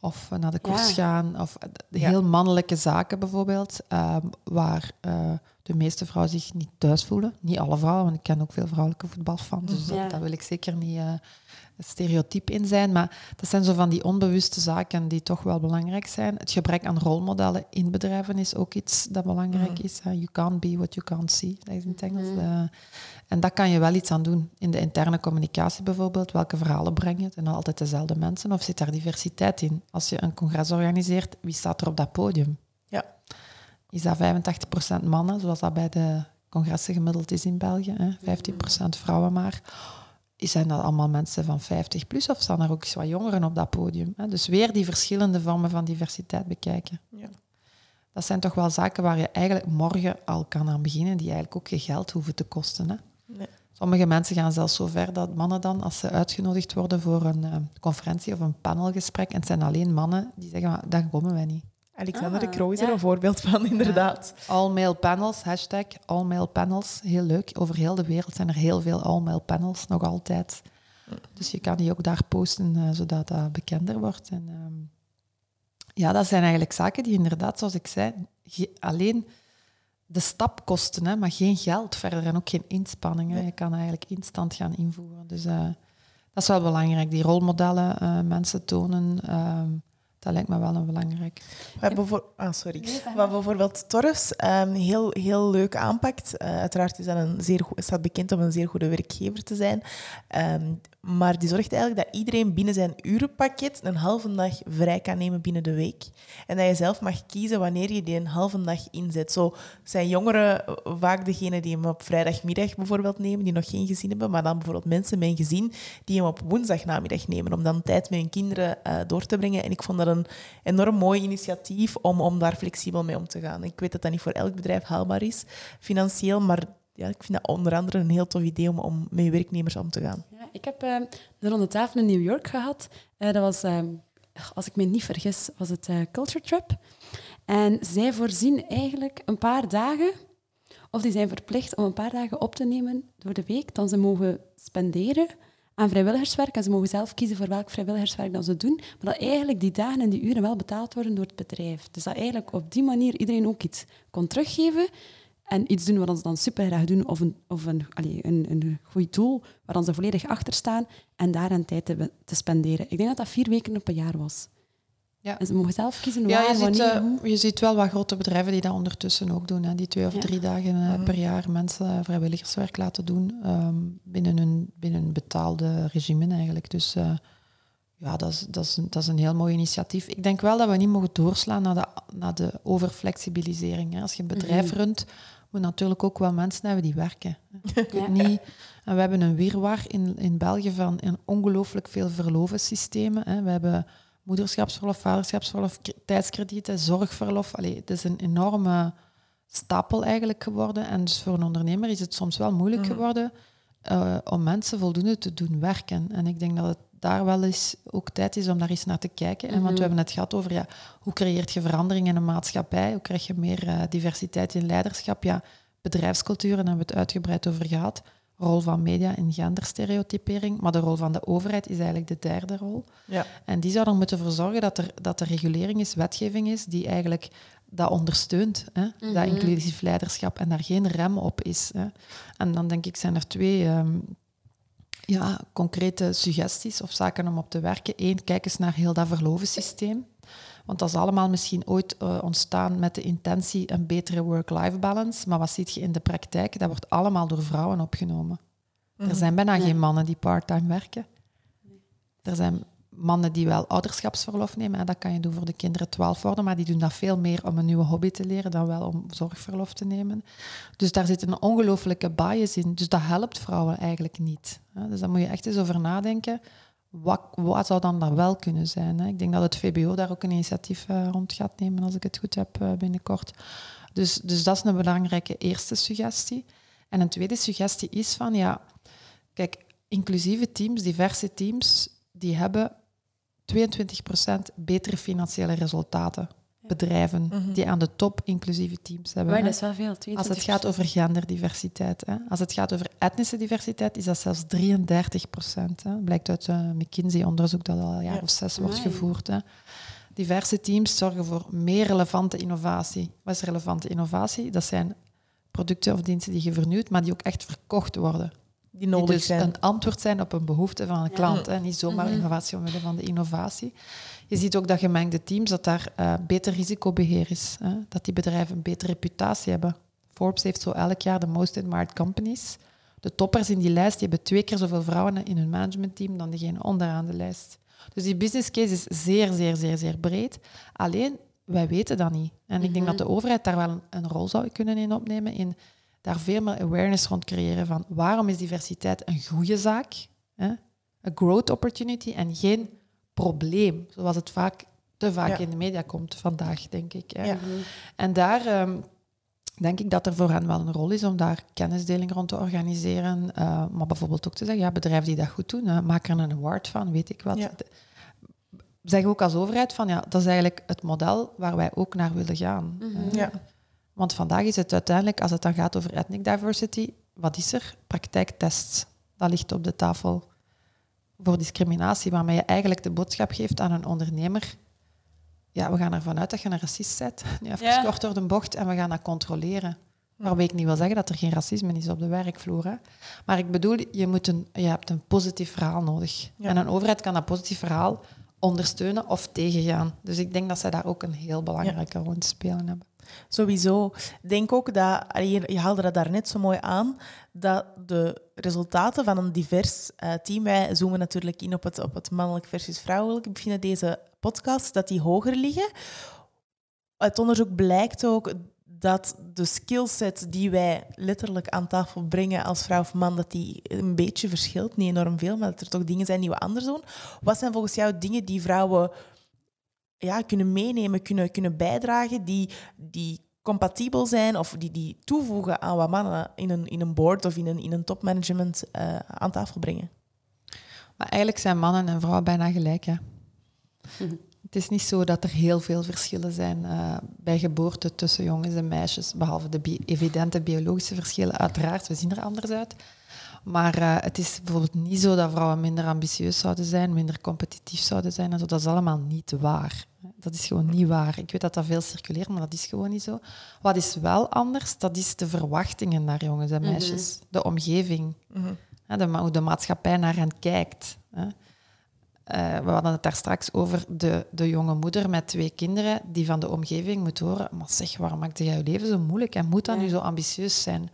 of naar de koers gaan, of de heel mannelijke zaken bijvoorbeeld, ehm, waar uh, de meeste vrouwen zich niet thuis voelen. Niet alle vrouwen, want ik ken ook veel vrouwelijke voetbalfans, dus ja. dat, wil ik zeker niet stereotyp in zijn. Maar dat zijn zo van die onbewuste zaken die toch wel belangrijk zijn. Het gebrek aan rolmodellen in bedrijven is ook iets dat belangrijk mm. is. You can't be what you can't see, dat is in het Engels. Mm. En daar kan je wel iets aan doen. In de interne communicatie bijvoorbeeld. Welke verhalen breng je? En dan altijd dezelfde mensen? Of zit daar diversiteit in? Als je een congres organiseert, wie staat er op dat podium? Ja. Is dat 85% mannen, zoals dat bij de congressen gemiddeld is in België? Hè? 15% vrouwen maar. Zijn dat allemaal mensen van 50 plus of staan er ook eens wat jongeren op dat podium? Hè? Dus weer die verschillende vormen van diversiteit bekijken. Ja dat zijn toch wel zaken waar je eigenlijk morgen al kan aan beginnen, die eigenlijk ook je geld hoeven te kosten. Hè? Sommige mensen gaan zelfs zo ver dat mannen dan, als ze uitgenodigd worden voor een uh, conferentie of een panelgesprek, en het zijn alleen mannen die zeggen, maar, dan komen wij niet. Alexander de Croo is er een voorbeeld van, inderdaad. All-male panels, hashtag all-male panels. Heel leuk. Over heel de wereld zijn er heel veel all-male panels, nog altijd. Dus je kan die ook daar posten, uh, zodat dat bekender wordt. En, ehm, ja, dat zijn eigenlijk zaken die inderdaad, zoals ik zei, alleen de stap kosten, hè, maar geen geld verder en ook geen inspanningen. Je kan eigenlijk instant gaan invoeren. Dus uh, dat is wel belangrijk. Die rolmodellen, uh, mensen tonen, uh, dat lijkt me wel een belangrijk. We hebben voor, ah, sorry. Wat bijvoorbeeld Torres um, heel, heel leuk aanpakt. Uh, uiteraard is dat een zeer goed, staat bekend om een zeer goede werkgever te zijn. Um, maar die zorgt eigenlijk dat iedereen binnen zijn urenpakket een halve dag vrij kan nemen binnen de week. En dat je zelf mag kiezen wanneer je die een halve dag inzet. Zo zijn jongeren vaak degene die hem op vrijdagmiddag bijvoorbeeld nemen, die nog geen gezin hebben. Maar dan bijvoorbeeld mensen met een gezin die hem op woensdagnamiddag nemen. Om dan tijd met hun kinderen uh, door te brengen. En ik vond dat een enorm mooi initiatief om, om daar flexibel mee om te gaan. Ik weet dat dat niet voor elk bedrijf haalbaar is, financieel. Maar ja, ik vind dat onder andere een heel tof idee om, om met werknemers om te gaan. Ja, ik heb uh, de ronde tafel in New York gehad. Uh, dat was, uh, als ik me niet vergis, was het Culture Trip. En zij voorzien eigenlijk een paar dagen, of die zijn verplicht om een paar dagen op te nemen door de week, dan ze mogen spenderen aan vrijwilligerswerk. En ze mogen zelf kiezen voor welk vrijwilligerswerk dat ze doen. Maar dat eigenlijk die dagen en die uren wel betaald worden door het bedrijf. Dus dat eigenlijk op die manier iedereen ook iets kon teruggeven en iets doen wat ze dan super graag doen, of een, of een, allee, een, een goed doel waar ze volledig achter staan en daar een tijd te, te, spenderen. Ik denk dat dat vier weken op een jaar was. Ja. En ze mogen zelf kiezen ja, waar, je ziet, uh, je ziet wel wat grote bedrijven die dat ondertussen ook doen. Hè. Die twee of drie dagen uh, per jaar mensen vrijwilligerswerk laten doen um, binnen, een, binnen een betaalde regime eigenlijk. Dus uh, ja, dat is, dat, is, dat is een heel mooi initiatief. Ik denk wel dat we niet mogen doorslaan naar de, naar de overflexibilisering. Hè. Als je een bedrijf mm -hmm. runt, moet natuurlijk ook wel mensen hebben die werken. (laughs) Ja. Niet, en we hebben een wirwar in, in België van een ongelooflijk veel verlovensystemen. Hè. We hebben moederschapsverlof, vaderschapsverlof, tijdskredieten, zorgverlof. Allee, het is een enorme stapel eigenlijk geworden. En dus voor een ondernemer is het soms wel moeilijk mhm. geworden uh, om mensen voldoende te doen werken. En ik denk dat het daar wel eens ook tijd is om daar eens naar te kijken. En want we mhm. hebben het gehad over ja, hoe creëert je verandering in een maatschappij? Hoe krijg je meer uh, diversiteit in leiderschap? Ja, bedrijfscultuur, daar hebben we het uitgebreid over gehad. Rol van media in genderstereotypering. Maar de rol van de overheid is eigenlijk de derde rol. Ja. En die zou er moeten voor zorgen dat er, dat er regulering is, wetgeving is, die eigenlijk dat ondersteunt, hè? Mm dat mhm. inclusief leiderschap, en daar geen rem op is. Hè? En dan denk ik, zijn er twee um, ja, concrete suggesties of zaken om op te werken. Eén, kijk eens naar heel dat verlovensysteem. Want dat is allemaal misschien ooit uh, ontstaan met de intentie een betere work-life balance. Maar wat ziet je in de praktijk? Dat wordt allemaal door vrouwen opgenomen. Er mhm. zijn bijna geen mannen die parttime werken. Er zijn mannen die wel ouderschapsverlof nemen. En dat kan je doen voor de kinderen 12 worden, maar die doen dat veel meer om een nieuwe hobby te leren dan wel om zorgverlof te nemen. Dus daar zit een ongelooflijke bias in. Dus dat helpt vrouwen eigenlijk niet. Dus daar moet je echt eens over nadenken. wat, wat zou dan dat wel kunnen zijn? Ik denk dat het VBO daar ook een initiatief uh, rond gaat nemen, als ik het goed heb uh, binnenkort. Dus, dus dat is een belangrijke eerste suggestie. En een tweede suggestie is van, ja, kijk, inclusieve teams, diverse teams, die hebben 22% betere financiële resultaten bedrijven mhm. die aan de top inclusieve teams hebben. Maar dat is wel veel. Als het gaat over genderdiversiteit. Hè. Als het gaat over etnische diversiteit, is dat zelfs 33 procent. Blijkt uit een McKinsey-onderzoek dat al een jaar of zes wordt gevoerd. Hè. Diverse teams zorgen voor meer relevante innovatie. Wat is relevante innovatie? Dat zijn producten of diensten die je vernieuwt, maar die ook echt verkocht worden. Die nodig die dus zijn. een antwoord zijn op een behoefte van een klant. Hè. Niet zomaar mhm. innovatie omwille van de innovatie. Je ziet ook dat gemengde teams, dat daar uh, beter risicobeheer is. Hè? Dat die bedrijven een betere reputatie hebben. Forbes heeft zo elk jaar de most admired companies. De toppers in die lijst die hebben twee keer zoveel vrouwen in hun managementteam dan diegene onderaan de lijst. Dus die business case is zeer, zeer, zeer, zeer breed. Alleen, wij weten dat niet. En ik denk dat de mhm. overheid daar wel een, rol zou kunnen in opnemen, in daar veel meer awareness rond creëren van waarom is diversiteit een goede zaak, hè? een growth opportunity en geen probleem, zoals het vaak, te vaak in de media komt vandaag, denk ik. Hè. En daar ehm, denk ik dat er voor hen wel een rol is om daar kennisdeling rond te organiseren. Uh, maar bijvoorbeeld ook te zeggen, ja, bedrijven die dat goed doen, uh, maak er een award van, weet ik wat. Ja. Zeg ook als overheid van, ja, dat is eigenlijk het model waar wij ook naar willen gaan. Mhm. ja. Want vandaag is het uiteindelijk, als het dan gaat over ethnic diversity, wat is er? Praktijktests. Dat ligt op de tafel voor discriminatie, waarmee je eigenlijk de boodschap geeft aan een ondernemer. Ja, we gaan ervan uit dat je een racist bent. (laughs) Nu even ja. kort door de bocht en we gaan dat controleren. Waarbij ik niet wil zeggen dat er geen racisme is op de werkvloer. Hè. Maar ik bedoel, je, moet een, je hebt een positief verhaal nodig. En een overheid kan dat positief verhaal ondersteunen of tegengaan. Dus ik denk dat zij daar ook een heel belangrijke rol in spelen hebben. Sowieso. Ik denk ook dat, je haalde dat daarnet zo mooi aan, dat de resultaten van een divers uh, team, wij zoomen natuurlijk in op het, op het mannelijk versus vrouwelijk, ik vind deze podcast, dat die hoger liggen. Uit onderzoek blijkt ook dat de skillset die wij letterlijk aan tafel brengen als vrouw of man, dat die een beetje verschilt. Niet enorm veel, maar dat er toch dingen zijn die we anders doen. Wat zijn volgens jou dingen die vrouwen ja, kunnen meenemen, kunnen, kunnen bijdragen, die, die compatibel zijn of die, die toevoegen aan wat mannen in een, in een board of in een, in een topmanagement uh, aan tafel brengen. Maar eigenlijk zijn mannen en vrouwen bijna gelijk. Hè? Het is niet zo dat er heel veel verschillen zijn uh, bij geboorte tussen jongens en meisjes, behalve de evidente biologische verschillen. Uiteraard, we zien er anders uit. Maar uh, het is bijvoorbeeld niet zo dat vrouwen minder ambitieus zouden zijn, minder competitief zouden zijn. En zo. Dat is allemaal niet waar. Dat is gewoon niet waar. Ik weet dat dat veel circuleert, maar dat is gewoon niet zo. Wat is wel anders, dat is de verwachtingen naar jongens en mhm. meisjes. De omgeving. Mm de, hoe de maatschappij naar hen kijkt. Hè. Uh, we hadden het daar straks over de, de jonge moeder met twee kinderen die van de omgeving moet horen, maar zeg, waarom maakt jij je leven zo moeilijk en moet dat nu zo ambitieus zijn?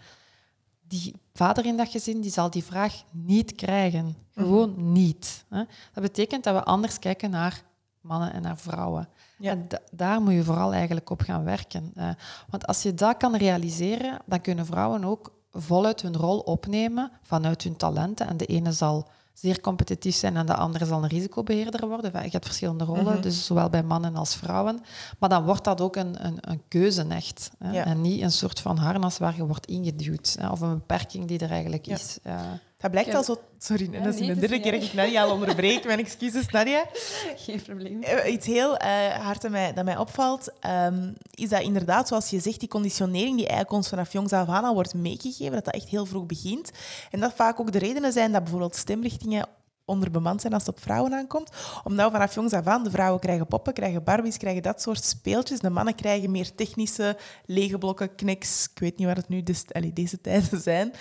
Die vader in dat gezin die zal die vraag niet krijgen. Mhm. Gewoon niet. Hè. Dat betekent dat we anders kijken naar mannen en naar vrouwen. Ja. En daar moet je vooral eigenlijk op gaan werken. Uh, want als je dat kan realiseren, dan kunnen vrouwen ook voluit hun rol opnemen vanuit hun talenten. En de ene zal zeer competitief zijn en de andere zal een risicobeheerder worden. Je hebt verschillende rollen, mhm. dus zowel bij mannen als vrouwen. Maar dan wordt dat ook een, een, een keuze echt. Hè? En niet een soort van harnas waar je wordt ingeduwd. Hè? Of een beperking die er eigenlijk is. Uh, dat blijkt al zo... Sorry, dat is de derde keer dat ik Nadia al onderbreek. Mijn excuses, Nadia. (laughs) Geen probleem. Eh, iets heel uh, hard dat mij, dat mij opvalt, um, is dat inderdaad, zoals je zegt, die conditionering die eigenlijk ons vanaf jongs af aan al wordt meegegeven, dat dat echt heel vroeg begint. En dat vaak ook de redenen zijn dat bijvoorbeeld stemrichtingen onderbemand zijn als het op vrouwen aankomt. Omdat vanaf jongs af aan, de vrouwen krijgen poppen, krijgen barbies, krijgen dat soort speeltjes. De mannen krijgen meer technische lege blokken, kniks. Ik weet niet waar het nu des, allez, deze tijden zijn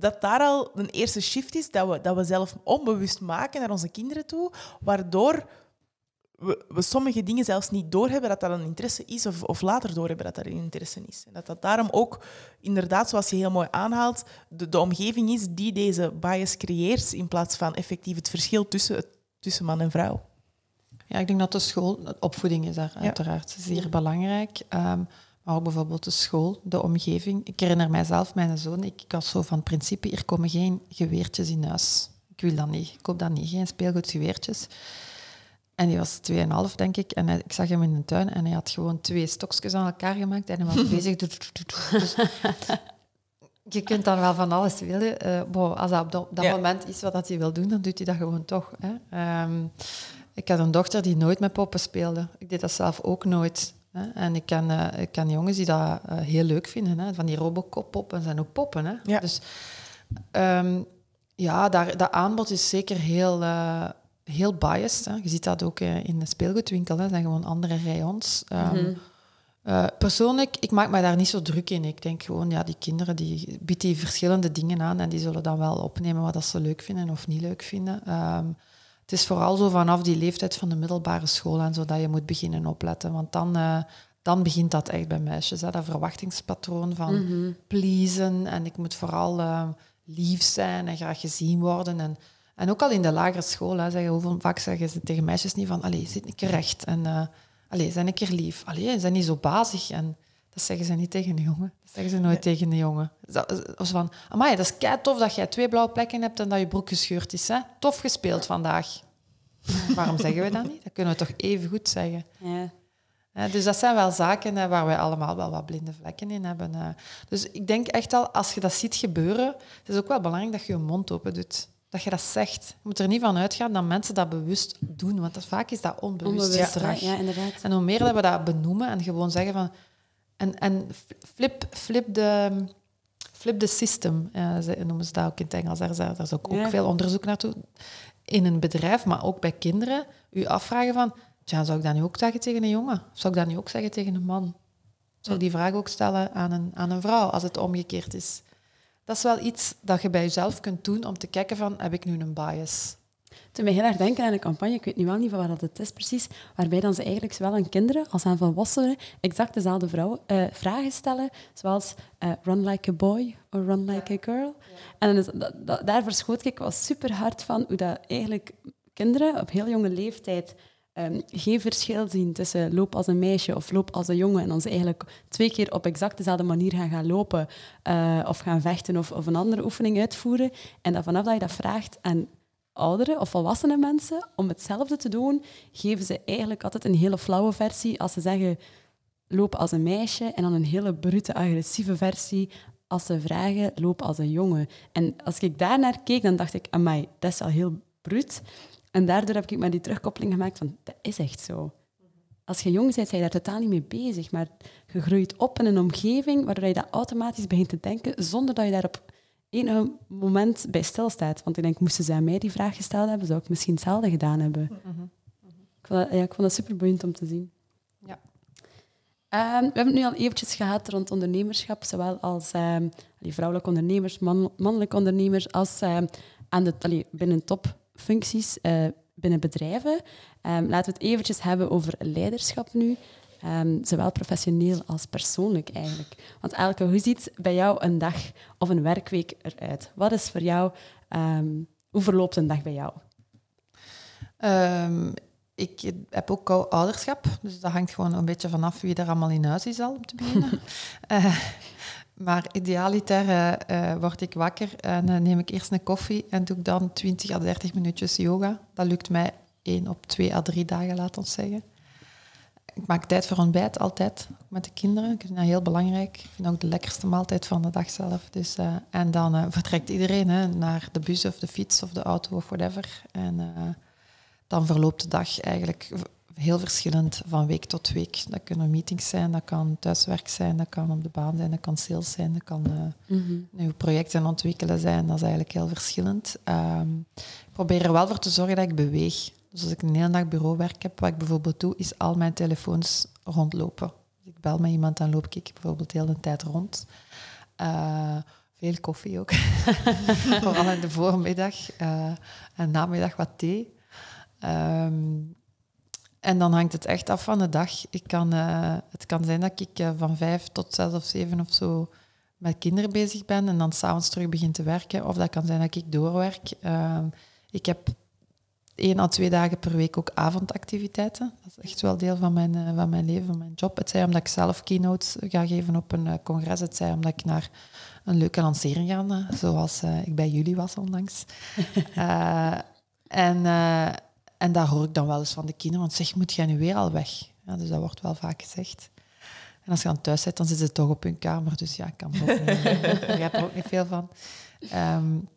dat daar al een eerste shift is dat we, dat we zelf onbewust maken naar onze kinderen toe, waardoor we, we sommige dingen zelfs niet doorhebben dat dat een interesse is, of, of later doorhebben dat dat een interesse is. En dat dat daarom ook, inderdaad, zoals je heel mooi aanhaalt, de, de omgeving is die deze bias creëert, in plaats van effectief het verschil tussen, tussen man en vrouw. Ja, ik denk dat de school, opvoeding is daar uiteraard zeer belangrijk. Um, maar ook bijvoorbeeld de school, de omgeving. Ik herinner mijzelf, mijn zoon, ik, was zo van principe, hier komen geen geweertjes in huis. Ik wil dat niet. Ik koop dat niet. Geen speelgoedgeweertjes. En die was 2,5, denk ik. En ik zag hem in de tuin en hij had gewoon twee stokjes aan elkaar gemaakt en hij was (laughs) bezig. Dus, je kunt dan wel van alles willen. Uh, als dat op dat, moment is wat hij wil doen, dan doet hij dat gewoon toch. Hè. Ehm, ik had een dochter die nooit met poppen speelde. Ik deed dat zelf ook nooit. Hè. En ik ken, uh, ik ken jongens die dat uh, heel leuk vinden. Hè. Van die Robocop-poppen zijn ook poppen. Hè. Ja. Dus um, ja, daar, dat aanbod is zeker heel, uh, heel biased. Hè. Je ziet dat ook in de speelgoedwinkel. Hè. Dat zijn gewoon andere rayons. Um, uh, persoonlijk, ik maak me daar niet zo druk in. Ik denk gewoon, ja, die kinderen die bieden die verschillende dingen aan en die zullen dan wel opnemen wat ze leuk vinden of niet leuk vinden. Um, het is vooral zo vanaf die leeftijd van de middelbare school en zo dat je moet beginnen opletten. Want dan, uh, dan begint dat echt bij meisjes. Hè, dat verwachtingspatroon van mm pleasen en ik moet vooral uh, lief zijn en graag gezien worden. En, en ook al in de lagere school, hè, zeggen, hoeveel vaak zeggen ze tegen meisjes niet van, allee, zit een keer recht. En, Allee, zijn een keer lief. Allee, zijn niet zo bazig. En dat zeggen ze niet tegen de jongen. Dat zeggen ze nooit tegen de jongen. Of van, amai, dat is kei tof dat jij twee blauwe plekken hebt en dat je broek gescheurd is. Hè? Tof gespeeld vandaag. (laughs) Waarom zeggen we dat niet? Dat kunnen we toch even goed zeggen. Ja. dus dat zijn wel zaken waar wij allemaal wel wat blinde vlekken in hebben. Dus ik denk echt al, als je dat ziet gebeuren, het is ook wel belangrijk dat je je mond open doet dat je dat zegt. Je moet er niet van uitgaan dat mensen dat bewust doen, want dat, vaak is dat onbewust, onbewust Ja, inderdaad. En hoe meer dat we dat benoemen en gewoon zeggen van... En, en flip, flip de... Flip the system, ze noemen ze dat ook in het Engels. Daar is, daar is ook, ook veel onderzoek naartoe. In een bedrijf, maar ook bij kinderen, u afvragen van... Tja, zou ik dat nu ook zeggen tegen een jongen? Of zou ik dat nu ook zeggen tegen een man? Zou ik die vraag ook stellen aan een, aan een vrouw, als het omgekeerd is? dat is wel iets dat je bij jezelf kunt doen om te kijken van, heb ik nu een bias? Toen mij heel erg denken aan een campagne, ik weet nu wel niet van waar dat het is precies, waarbij dan ze eigenlijk zowel aan kinderen als aan volwassenen exact dezelfde vrouw, uh, vragen stellen, zoals uh, run like a boy or run like a girl. En dus, dat, daar verschoot ik wel super hard van hoe dat eigenlijk kinderen op heel jonge leeftijd um, geen verschil zien tussen loop als een meisje of loop als een jongen. En dan ze eigenlijk twee keer op exact dezelfde manier gaan, gaan lopen uh, of gaan vechten of, of een andere oefening uitvoeren. En dat vanaf dat je dat vraagt aan oudere of volwassene mensen om hetzelfde te doen, geven ze eigenlijk altijd een hele flauwe versie als ze zeggen loop als een meisje en dan een hele brute, agressieve versie als ze vragen loop als een jongen. En als ik daar naar keek, dan dacht ik, amai, dat is al heel bruut. En daardoor heb ik maar die terugkoppeling gemaakt van, dat is echt zo. Als je jong bent, zijn je daar totaal niet mee bezig. Maar je groeit op in een omgeving waardoor je dat automatisch begint te denken, zonder dat je daar enig moment bij stilstaat. Want ik denk, moesten ze aan mij die vraag gesteld hebben, zou ik misschien hetzelfde gedaan hebben. Ik, vond dat, ja, ik vond dat super boeiend om te zien. Ja. Ehm, we hebben het nu al eventjes gehad rond ondernemerschap, zowel als um, vrouwelijke ondernemers, mannelijke ondernemers, als um, aan de, binnen top functies uh, binnen bedrijven. Laten we het eventjes hebben over leiderschap nu. Um, zowel professioneel als persoonlijk eigenlijk. Want Elke, hoe ziet bij jou een dag of een werkweek eruit? Wat is voor jou, um, hoe verloopt een dag bij jou? ik heb ook ouderschap, dus dat hangt gewoon een beetje vanaf wie er allemaal in huis is al, om te beginnen. uh, (laughs) Maar idealiter uh, word ik wakker en neem ik eerst een koffie en doe ik dan 20 à 30 minuutjes yoga. Dat lukt mij één op twee à drie dagen, laat ons zeggen. Ik maak tijd voor ontbijt, altijd, met de kinderen. Ik vind dat heel belangrijk. Ik vind ook de lekkerste maaltijd van de dag zelf. Dus, uh, en dan (laughs) vertrekt iedereen hè, naar de bus of de fiets of de auto of whatever. En dan verloopt de dag eigenlijk heel verschillend van week tot week. Dat kunnen meetings zijn, dat kan thuiswerk zijn, dat kan op de baan zijn, dat kan sales zijn, dat kan mm nieuwe projecten ontwikkelen zijn. Dat is eigenlijk heel verschillend. Ehm, ik probeer er wel voor te zorgen dat ik beweeg. Dus als ik een hele dag bureauwerk heb, wat ik bijvoorbeeld doe, is al mijn telefoons rondlopen. Als ik bel met iemand, dan loop ik bijvoorbeeld heel de tijd rond. Uh, veel koffie ook. (laughs) Vooral in de voormiddag uh, en namiddag wat thee. Um, en dan hangt het echt af van de dag. Ik kan, uh, het kan zijn dat ik van vijf tot zes of zeven of zo met kinderen bezig ben en dan s'avonds terug begin te werken. Of dat kan zijn dat ik doorwerk. Uh, ik heb één à twee dagen per week ook avondactiviteiten. Dat is echt wel deel van mijn, uh, van mijn leven, van mijn job. Het zij omdat ik zelf keynotes ga geven op een uh, congres. Het zij omdat ik naar een leuke lancering ga, uh, zoals ik bij jullie was onlangs. (laughs) en, en daar hoor ik dan wel eens van de kinderen, want zeg, moet jij nu weer al weg? Ja, dus dat wordt wel vaak gezegd. En als je dan thuis zit, dan zitten ze toch op hun kamer. Dus ja, ik kan er ook niet, ik heb er ook niet veel van. Um,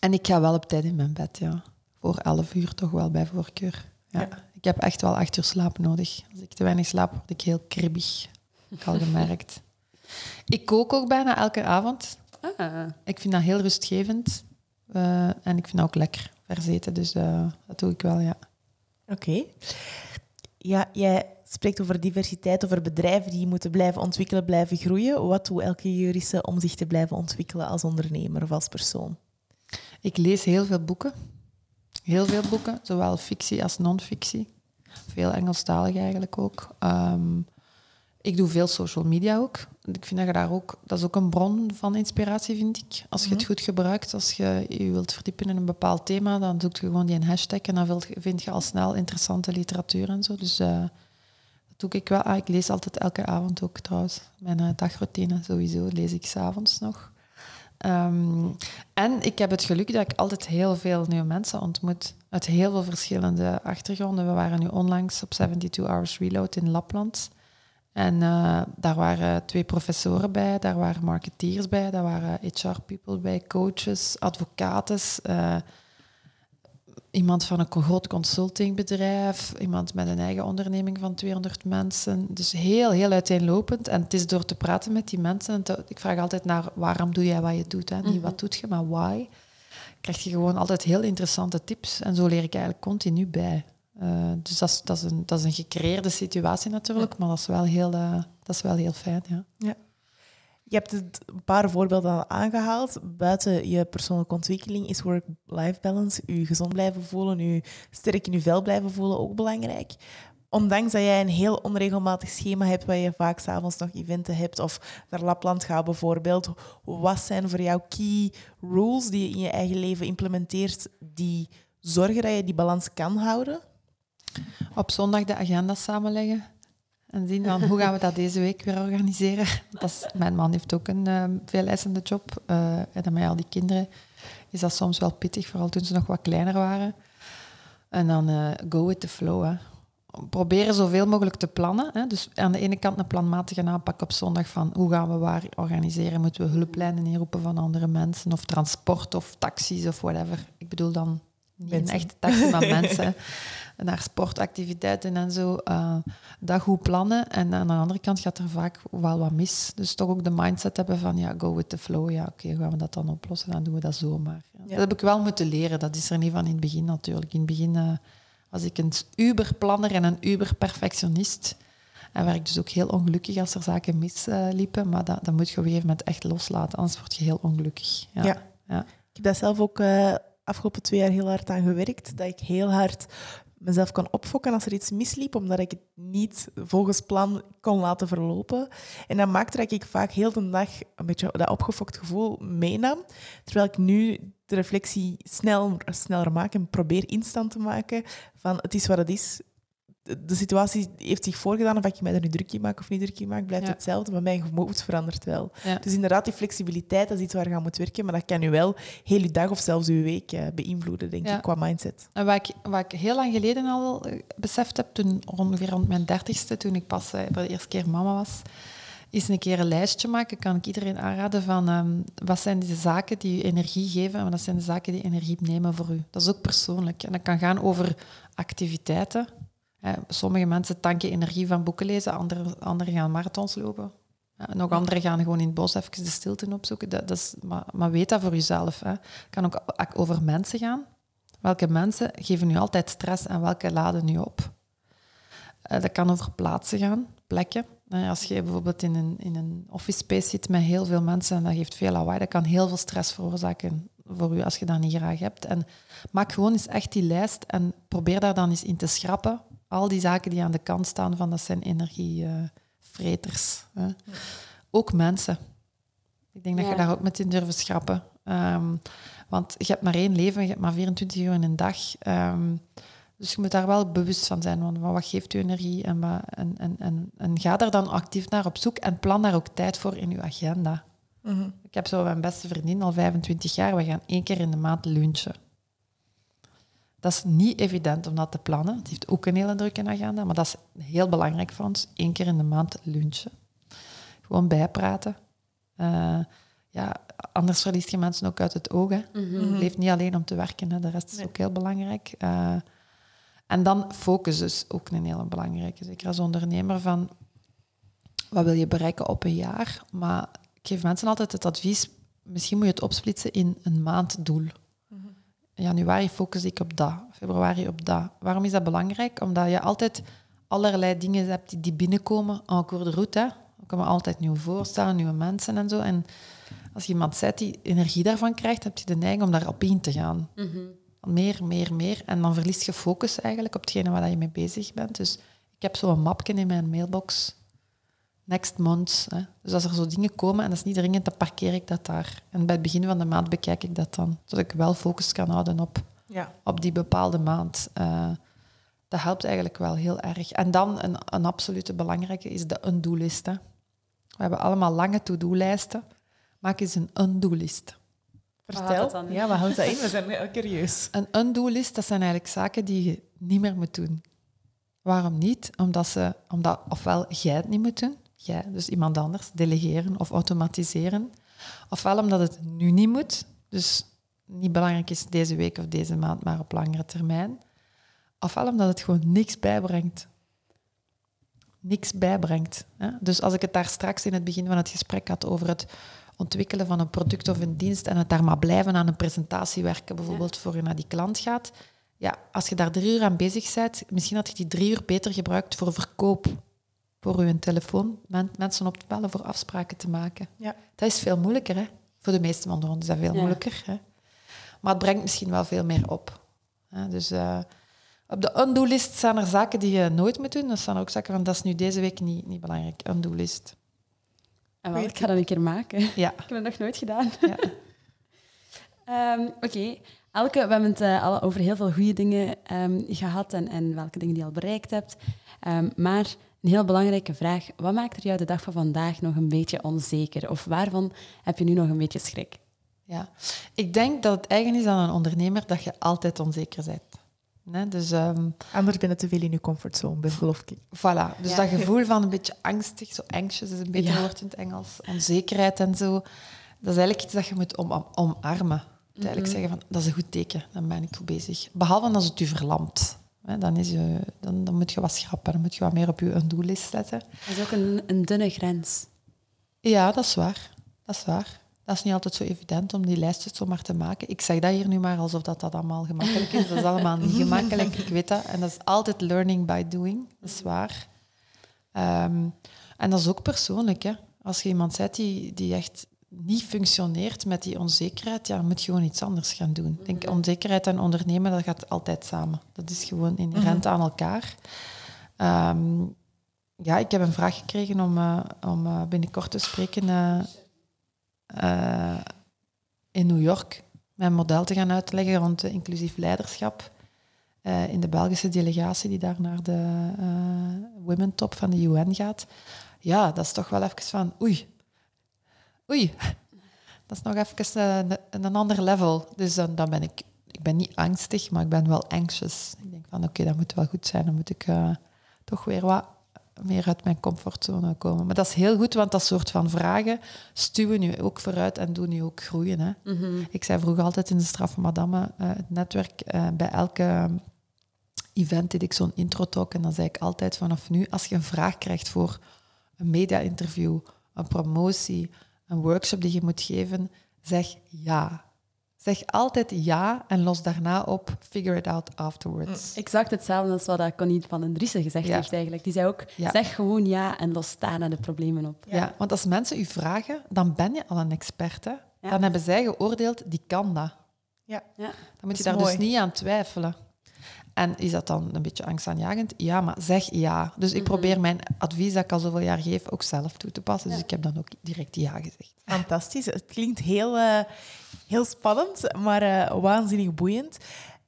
en ik ga wel op tijd in mijn bed, ja. Voor elf uur toch wel bij voorkeur. Ja. Ik heb echt wel acht uur slaap nodig. Als ik te weinig slaap, word ik heel kribbig. Ik al gemerkt. (laughs) ik kook ook bijna elke avond. Ah. Ik vind dat heel rustgevend. Uh, en ik vind dat ook lekker verzeten. Dus uh, dat doe ik wel, ja. Oké. Ja, jij spreekt over diversiteit, over bedrijven die moeten blijven ontwikkelen, blijven groeien. Wat doet elke jurische om zich te blijven ontwikkelen als ondernemer of als persoon? Ik lees heel veel boeken. Heel veel boeken, zowel fictie als non-fictie. Veel Engelstalig eigenlijk ook. Ehm, ik doe veel social media ook. Ik vind dat je daar ook... Dat is ook een bron van inspiratie, vind ik. Als je het mhm. goed gebruikt, als je je wilt verdiepen in een bepaald thema, dan zoek je gewoon die een hashtag en dan vind je al snel interessante literatuur en zo. Dus uh, dat doe ik wel. Ah, ik lees altijd elke avond ook trouwens. Mijn uh, dagroutine sowieso lees ik s'avonds nog. Ehm, en ik heb het geluk dat ik altijd heel veel nieuwe mensen ontmoet. Uit heel veel verschillende achtergronden. We waren nu onlangs op 72 Hours Reload in Lapland. En uh, daar waren twee professoren bij, daar waren marketeers bij, daar waren HR-people bij, coaches, advocaten. Uh, iemand van een groot consultingbedrijf, iemand met een eigen onderneming van 200 mensen. Dus heel, heel uiteenlopend. En het is door te praten met die mensen. ik vraag altijd naar waarom doe jij wat je doet. Hè? Niet mhm. wat doet je, maar why. Krijg je gewoon altijd heel interessante tips. En zo leer ik eigenlijk continu bij. Uh, dus dat is, dat, is een, dat is een gecreëerde situatie natuurlijk, maar dat is wel heel, uh, dat is wel heel fijn. Ja. ja. Je hebt het een paar voorbeelden al aangehaald. Buiten je persoonlijke ontwikkeling is work-life balance, je gezond blijven voelen, je sterk in je vel blijven voelen ook belangrijk. Ondanks dat jij een heel onregelmatig schema hebt waar je vaak s'avonds nog eventen hebt of naar Lapland gaat bijvoorbeeld, wat zijn voor jou key rules die je in je eigen leven implementeert die zorgen dat je die balans kan houden? Op zondag de agenda samenleggen. En zien van hoe gaan we dat deze week weer organiseren. Dat is, mijn man heeft ook een uh, veel eisende job. Uh, en met al die kinderen is dat soms wel pittig, vooral toen ze nog wat kleiner waren. En dan uh, go with the flow. Hè. Proberen zoveel mogelijk te plannen. Hè. Dus aan de ene kant een planmatige aanpak op zondag van hoe gaan we waar organiseren. Moeten we hulplijnen inroepen van andere mensen of transport of taxis of whatever. Ik bedoel dan niet een echte taxi, maar (laughs) mensen. Naar sportactiviteiten en zo, uh, dat goed plannen. En aan de andere kant gaat er vaak wel wat mis. Dus toch ook de mindset hebben van, ja, go with the flow. Ja, oké, okay, gaan we dat dan oplossen? Dan doen we dat zomaar. Ja. Dat heb ik wel moeten leren. Dat is er niet van in het begin natuurlijk. In het begin uh, was ik een uberplanner en een uberperfectionist. En werd ik dus ook heel ongelukkig als er zaken misliepen. Uh, maar dat, dat moet je op een gegeven moment echt loslaten, anders word je heel ongelukkig. Ja. ja. Ik heb dat zelf ook uh, afgelopen twee jaar heel hard aan gewerkt. Dat ik heel hard mezelf kan opfokken als er iets misliep, omdat ik het niet volgens plan kon laten verlopen. En dat maakte dat ik vaak heel de dag een beetje dat opgefokt gevoel meenam. Terwijl ik nu de reflectie snel, sneller maak en probeer instant te maken van het is wat het is de situatie heeft zich voorgedaan of ik mij er nu druk in maak of niet druk in maak, blijft hetzelfde, maar mijn gemoed verandert wel. Dus inderdaad, die flexibiliteit, dat is iets waar je aan moet werken, maar dat kan je wel heel je dag of zelfs je week uh, beïnvloeden, denk ik, qua mindset. En wat ik, wat ik heel lang geleden al uh, beseft heb, toen, ongeveer rond mijn dertigste, toen ik pas uh, voor de eerste keer mama was, is een keer een lijstje maken, kan ik iedereen aanraden van um, wat zijn de zaken die je energie geven en wat zijn de zaken die energie nemen voor u. Dat is ook persoonlijk. En dat kan gaan over activiteiten, sommige mensen tanken energie van boeken lezen, anderen, gaan marathons lopen. nog anderen gaan gewoon in het bos even de stilte opzoeken. Dat, dat is, maar, weet dat voor jezelf. Het kan ook over mensen gaan. Welke mensen geven nu altijd stress en welke laden nu op? Uh, dat kan over plaatsen gaan, plekken. als je bijvoorbeeld in een, in een office space zit met heel veel mensen en dat geeft veel lawaai, dat kan heel veel stress veroorzaken voor u als je dat niet graag hebt. En maak gewoon eens echt die lijst en probeer daar dan eens in te schrappen al die zaken die aan de kant staan, van dat zijn energievreters. Ook mensen. Ik denk dat je daar ook met in durven schrappen. Ehm, want je hebt maar één leven, je hebt maar 24 uur in een dag. Ehm, dus je moet daar wel bewust van zijn. Want wat geeft je energie? En, wat, en, en, en, en ga daar dan actief naar op zoek en plan daar ook tijd voor in je agenda. Mhm. Ik heb zo mijn beste vriendin al 25 jaar. We gaan één keer in de maand lunchen. Dat is niet evident om dat te plannen. Het heeft ook een hele drukke agenda, maar dat is heel belangrijk voor ons. Eén keer in de maand lunchen. Gewoon bijpraten. Eh, ja, anders verliest je mensen ook uit het oog. Hè. Leeft niet alleen om te werken, hè. de rest is Nee. ook heel belangrijk. Eh, en dan focus is ook een hele belangrijke. Zeker als ondernemer van wat wil je bereiken op een jaar. Maar ik geef mensen altijd het advies, misschien moet je het opsplitsen in een maanddoel. Januari focus ik op dat, februari op dat. Waarom is dat belangrijk? Omdat je altijd allerlei dingen hebt die, die binnenkomen en cours de route. Hè. Er komen altijd nieuwe voorstellen, nieuwe mensen en zo. En als je iemand zet die energie daarvan krijgt, heb je de neiging om daarop in te gaan. Mhm. Meer, meer, meer. En dan verlies je focus eigenlijk op hetgene waar je mee bezig bent. Dus ik heb zo'n mapje in mijn mailbox. Next month. Hè. Dus als er zo dingen komen en dat is niet dringend, dan parkeer ik dat daar. En bij het begin van de maand bekijk ik dat dan. Zodat ik wel focus kan houden op, Ja. op die bepaalde maand. Eh, dat helpt eigenlijk wel heel erg. En dan een, een absolute belangrijke is de undo-list. We hebben allemaal lange to-do-lijsten. Maak eens een undo-list. Vertel. dat dan in? Ja, wat houdt dat in? We zijn heel curieus. Een undo-list, dat zijn eigenlijk zaken die je niet meer moet doen. Waarom niet? Omdat, ze, omdat ofwel jij het niet moet doen, jij, dus iemand anders, delegeren of automatiseren. Ofwel omdat het nu niet moet, dus niet belangrijk is deze week of deze maand, maar op langere termijn. Ofwel omdat het gewoon niks bijbrengt. Niks bijbrengt. Hè? Dus als ik het daar straks in het begin van het gesprek had over het ontwikkelen van een product of een dienst en het daar maar blijven aan een presentatie werken, bijvoorbeeld voor je naar die klant gaat. Ja, als je daar drie uur aan bezig bent, misschien had je die drie uur beter gebruikt voor verkoop. Voor je telefoon, men- mensen op te bellen, voor afspraken te maken. Ja. Dat is veel moeilijker, hè? Voor de meeste van ons is dat veel Ja. moeilijker. Hè? Maar het brengt misschien wel veel meer op. Hè? Dus eh, op de undo-list staan er zaken die je nooit moet doen. Er staan ook zaken van, dat is nu deze week niet, niet belangrijk. Undo-list. En wel, ik ga dat een keer maken. Ja. (laughs) Ik heb het nog nooit gedaan. Ja. (laughs) Ehm, Oké, Elke, we hebben het eh, al over heel veel goede dingen ehm, gehad en, en welke dingen die je al bereikt hebt. Ehm, maar een heel belangrijke vraag. Wat maakt er jou de dag van vandaag nog een beetje onzeker? Of waarvan heb je nu nog een beetje schrik? Ja, ik denk dat het eigen is aan een ondernemer dat je altijd onzeker bent. Nee, dus ehm, Anders ben je te veel in je comfortzone, ben, geloof ik. voilà, dus Ja. dat (laughs) gevoel van een beetje angstig, zo anxious is een beter Ja. woord in het Engels, onzekerheid en zo, dat is eigenlijk iets dat je moet om, om- omarmen. Eigenlijk zeggen van, dat is een goed teken, dan ben ik goed bezig. Behalve als het u verlamt. Dan, is je, dan, dan moet je wat schrappen, dan moet je wat meer op je undo-list zetten. Dat is ook een, een dunne grens. Ja, dat is waar. Dat is waar. Dat is niet altijd zo evident om die lijstjes zomaar te maken. Ik zeg dat hier nu maar alsof dat, dat allemaal gemakkelijk is. Dat is allemaal niet gemakkelijk, ik weet dat. En dat is altijd learning by doing, dat is waar. Ehm, en dat is ook persoonlijk. Hè. Als je iemand bent die, die echt niet functioneert met die onzekerheid, ja, dan moet je gewoon iets anders gaan doen. Ik denk, onzekerheid en ondernemen, dat gaat altijd samen. Dat is gewoon inherent aan elkaar. Ehm, ja, ik heb een vraag gekregen om, eh, om eh, binnenkort te spreken eh, in New York. Mijn model te gaan uitleggen rond inclusief leiderschap. in de Belgische delegatie die daar naar de Women Top van de UN gaat. Ja, dat is toch wel even van oei. Oei. Dat is nog even eh, een, een ander level. Dus dan, dan ben ik... Ik ben niet angstig, maar ik ben wel anxious. Ik denk van oké, dat moet wel goed zijn. Dan moet ik eh, toch weer wat meer uit mijn comfortzone komen. Maar dat is heel goed, want dat soort van vragen stuwen je ook vooruit en doen je ook groeien. Hè. Ik zei vroeger altijd in de straffe madame, eh, het netwerk, bij elke event deed ik zo'n intro-talk en dan zei ik altijd vanaf nu, als je een vraag krijgt voor een media-interview, een promotie, een workshop die je moet geven, zeg ja. Zeg altijd ja en los daarna op, figure it out afterwards. Exact hetzelfde als wat Connie van den Driessen gezegd Ja. heeft eigenlijk. Die zei ook, Ja. zeg gewoon ja en los daarna de problemen op. Ja. want als mensen u vragen, dan ben je al een expert. Hè? Ja. Dan hebben zij geoordeeld, die kan dat. Ja. Ja. Dan moet je daar dus niet aan twijfelen. En is dat dan een beetje angstaanjagend? Ja, maar zeg ja. Dus ik probeer mijn advies dat ik al zoveel jaar geef ook zelf toe te passen. Dus ik heb dan ook direct ja gezegd. Fantastisch. Het klinkt heel, eh, heel spannend, maar uh, waanzinnig boeiend.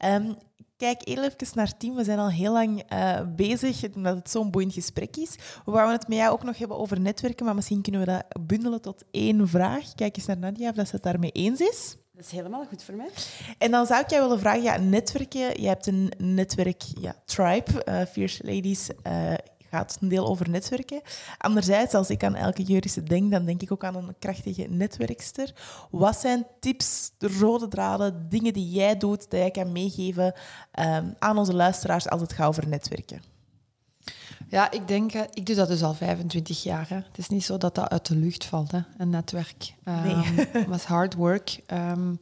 Um, kijk heel even naar Team. We zijn al heel lang uh, bezig, omdat het zo'n boeiend gesprek is. We wouden het met jou ook nog hebben over netwerken, maar misschien kunnen we dat bundelen tot één vraag. Kijk eens naar Nadia of dat ze het daarmee eens is. Dat is helemaal goed voor mij. En dan zou ik jou willen vragen, ja, netwerken. Je hebt een netwerk, ja, Tribe, uh, Fierce Ladies, uh, gaat een deel over netwerken. Anderzijds, als ik aan elke jurische denk, dan denk ik ook aan een krachtige netwerkster. Wat zijn tips, rode draden, dingen die jij doet, dat jij kan meegeven um, aan onze luisteraars als het gaat over netwerken? Ja, ik denk, ik doe dat dus al 25 jaar. Hè. Het is niet zo dat dat uit de lucht valt, hè, een netwerk. Um, nee. (laughs) Het was hard work. Um,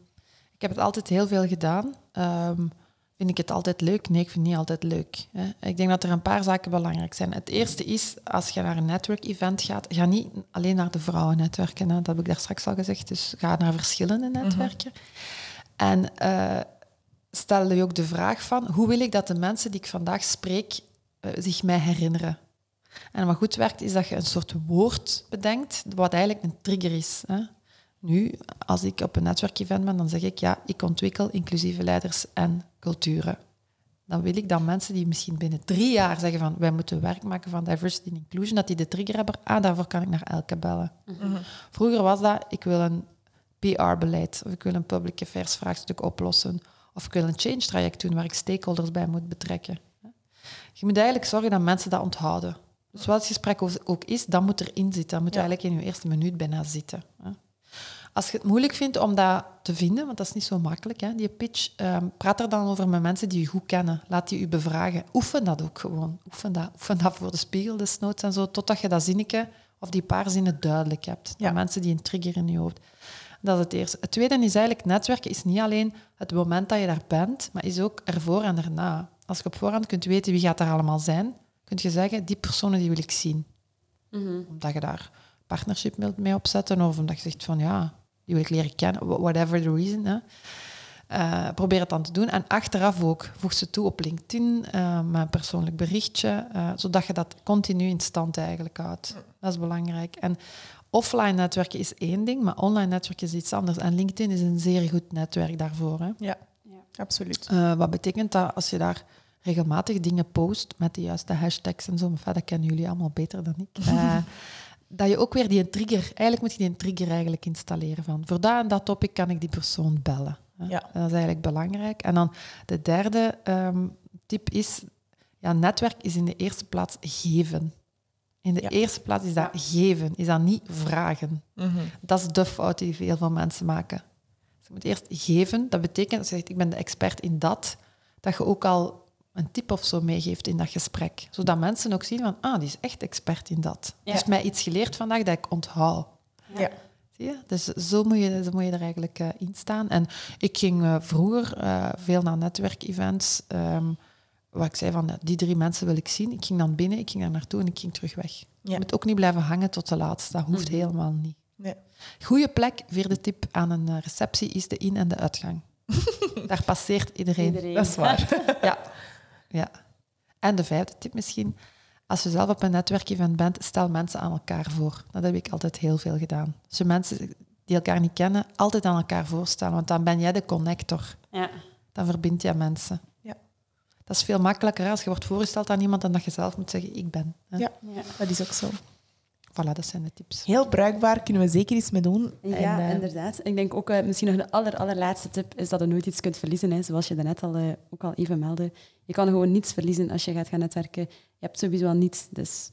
ik heb het altijd heel veel gedaan. Um, vind ik het altijd leuk? Nee, ik vind het niet altijd leuk. Hè. Ik denk dat er een paar zaken belangrijk zijn. Het eerste is, als je naar een network-event gaat, ga niet alleen naar de vrouwennetwerken. Hè. Dat heb ik daar straks al gezegd. Dus ga naar verschillende mhm. netwerken. En uh, stel je ook de vraag van, hoe wil ik dat de mensen die ik vandaag spreek zich mij herinneren? En wat goed werkt, is dat je een soort woord bedenkt, wat eigenlijk een trigger is. Hè. Nu, als ik op een netwerkevent ben, dan zeg ik ja, ik ontwikkel inclusieve leiders en culturen. Dan wil ik dat mensen die misschien binnen drie jaar zeggen van wij moeten werk maken van diversity en inclusion, dat die de trigger hebben, ah, daarvoor kan ik naar Elke bellen. Mhm. Vroeger was dat, ik wil een PR-beleid, of ik wil een public affairs vraagstuk oplossen, of ik wil een change traject doen waar ik stakeholders bij moet betrekken. Je moet eigenlijk zorgen dat mensen dat onthouden. Dus wat het gesprek ook is, dat moet erin zitten. Dat moet eigenlijk in je eerste minuut bijna zitten. Als je het moeilijk vindt om dat te vinden, want dat is niet zo makkelijk, hè, die pitch, um, praat er dan over met mensen die je goed kennen. Laat die je bevragen. Oefen dat ook gewoon. Oefen dat, oefen dat voor de spiegel desnoods en zo, totdat je dat zinnetje of die paar zinnen duidelijk hebt. Ja. mensen die een trigger in je hoofd. Dat is het eerste. Het tweede is eigenlijk, netwerken is niet alleen het moment dat je daar bent, maar is ook ervoor en erna. Als je op voorhand kunt weten wie gaat er allemaal zijn, kun je zeggen, die personen die wil ik zien. Mm Omdat je daar partnership mee opzetten of omdat je zegt van ja, die wil ik leren kennen, whatever the reason. Hè. Uh, probeer het dan te doen. En achteraf ook, voeg ze toe op LinkedIn, uh, met een persoonlijk berichtje, uh, zodat je dat continu in stand eigenlijk houdt. Dat is belangrijk. En offline netwerken is één ding, maar online netwerken is iets anders. En LinkedIn is een zeer goed netwerk daarvoor. Hè. Ja, ja, absoluut. wat betekent dat als je daar regelmatig dingen post met de juiste hashtags en zo, maar dat kennen jullie allemaal beter dan ik. (laughs) dat je ook weer die trigger, eigenlijk moet je die trigger eigenlijk installeren van voor dat en dat topic kan ik die persoon bellen. Ja. Dat is eigenlijk belangrijk. En dan de derde um, tip is, ja, netwerk is in de eerste plaats geven. In de eerste plaats is dat geven, is dat niet vragen. Mhm. Dat is de fout die veel van mensen maken. Dus je moet eerst geven, dat betekent dat je zegt, ik ben de expert in dat, dat je ook al een tip of zo meegeeft in dat gesprek. Zodat mensen ook zien van, ah, die is echt expert in dat. Ja. Dus mij iets geleerd vandaag dat ik onthoud. Ja. Zie je? Dus zo moet je, zo moet je er eigenlijk uh, in staan. En ik ging uh, vroeger uh, veel naar netwerkevents, um, waar ik zei van, die drie mensen wil ik zien. Ik ging dan binnen, ik ging daar naartoe en ik ging terug weg. Je moet ook niet blijven hangen tot de laatste. Dat hoeft mhm. helemaal niet. Nee. Goeie plek, vierde tip aan een receptie, is de in- en de uitgang. (laughs) daar passeert iedereen. iedereen. Dat is waar. (laughs) ja. Ja. En de vijfde tip misschien, als je zelf op een netwerkevent bent, stel mensen aan elkaar voor. Dat heb ik altijd heel veel gedaan. Als je mensen die elkaar niet kennen, altijd aan elkaar voorstellen, want dan ben jij de connector. Ja. Dan verbind je mensen. Ja. Dat is veel makkelijker als je wordt voorgesteld aan iemand dan dat je zelf moet zeggen, ik ben. Ja, ja, dat is ook zo. Voilà, dat zijn de tips. Heel bruikbaar, kunnen we zeker iets mee doen. Ja, en, uh, inderdaad. Ik denk ook, uh, misschien nog de aller, allerlaatste tip, is dat je nooit iets kunt verliezen. Hè. Zoals je daarnet al, uh, ook al even meldde. Je kan gewoon niets verliezen als je gaat gaan netwerken. Je hebt sowieso al niets, dus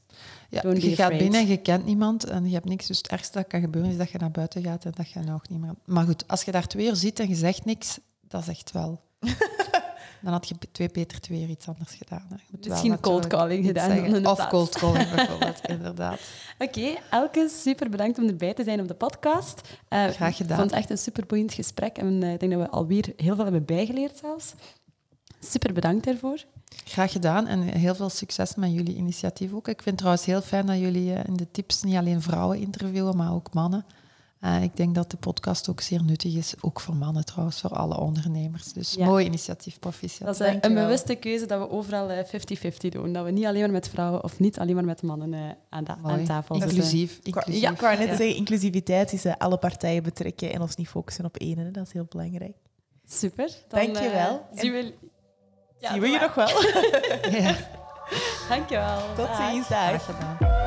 ja, Je gaat binnen en je kent niemand en je hebt niks. Dus het ergste dat kan gebeuren is dat je naar buiten gaat en dat je nog niet meer... Maar goed, als je daar twee uur zit en je zegt niks, dat is echt wel... (laughs) dan had je twee Peter twee iets anders gedaan. Misschien cold calling gedaan. Of cold calling (laughs) bijvoorbeeld, inderdaad. Oké, Elke, super bedankt om erbij te zijn op de podcast. Uh, Graag gedaan. Ik vond het echt een super boeiend gesprek en uh, ik denk dat we alweer heel veel hebben bijgeleerd zelfs. Super bedankt daarvoor. Graag gedaan en heel veel succes met jullie initiatief ook. Ik vind het trouwens heel fijn dat jullie uh, in de tips niet alleen vrouwen interviewen, maar ook mannen. En ik denk dat de podcast ook zeer nuttig is, ook voor mannen trouwens, voor alle ondernemers. Dus mooi initiatief, proficiat. Dat is een bewuste keuze dat we overal 50-50 doen. Dat we niet alleen maar met vrouwen of niet alleen maar met mannen aan, aan, tafel zitten. Inclusief. inclusief. Ja, ik wou net zeggen, inclusiviteit is alle partijen betrekken en ons niet focussen op één. Dat is heel belangrijk. Super. Dan, Dank je wel. zien we, ja, zien we je nog wel. (laughs) ja. (laughs) Dank je wel. Tot ziens. Dag.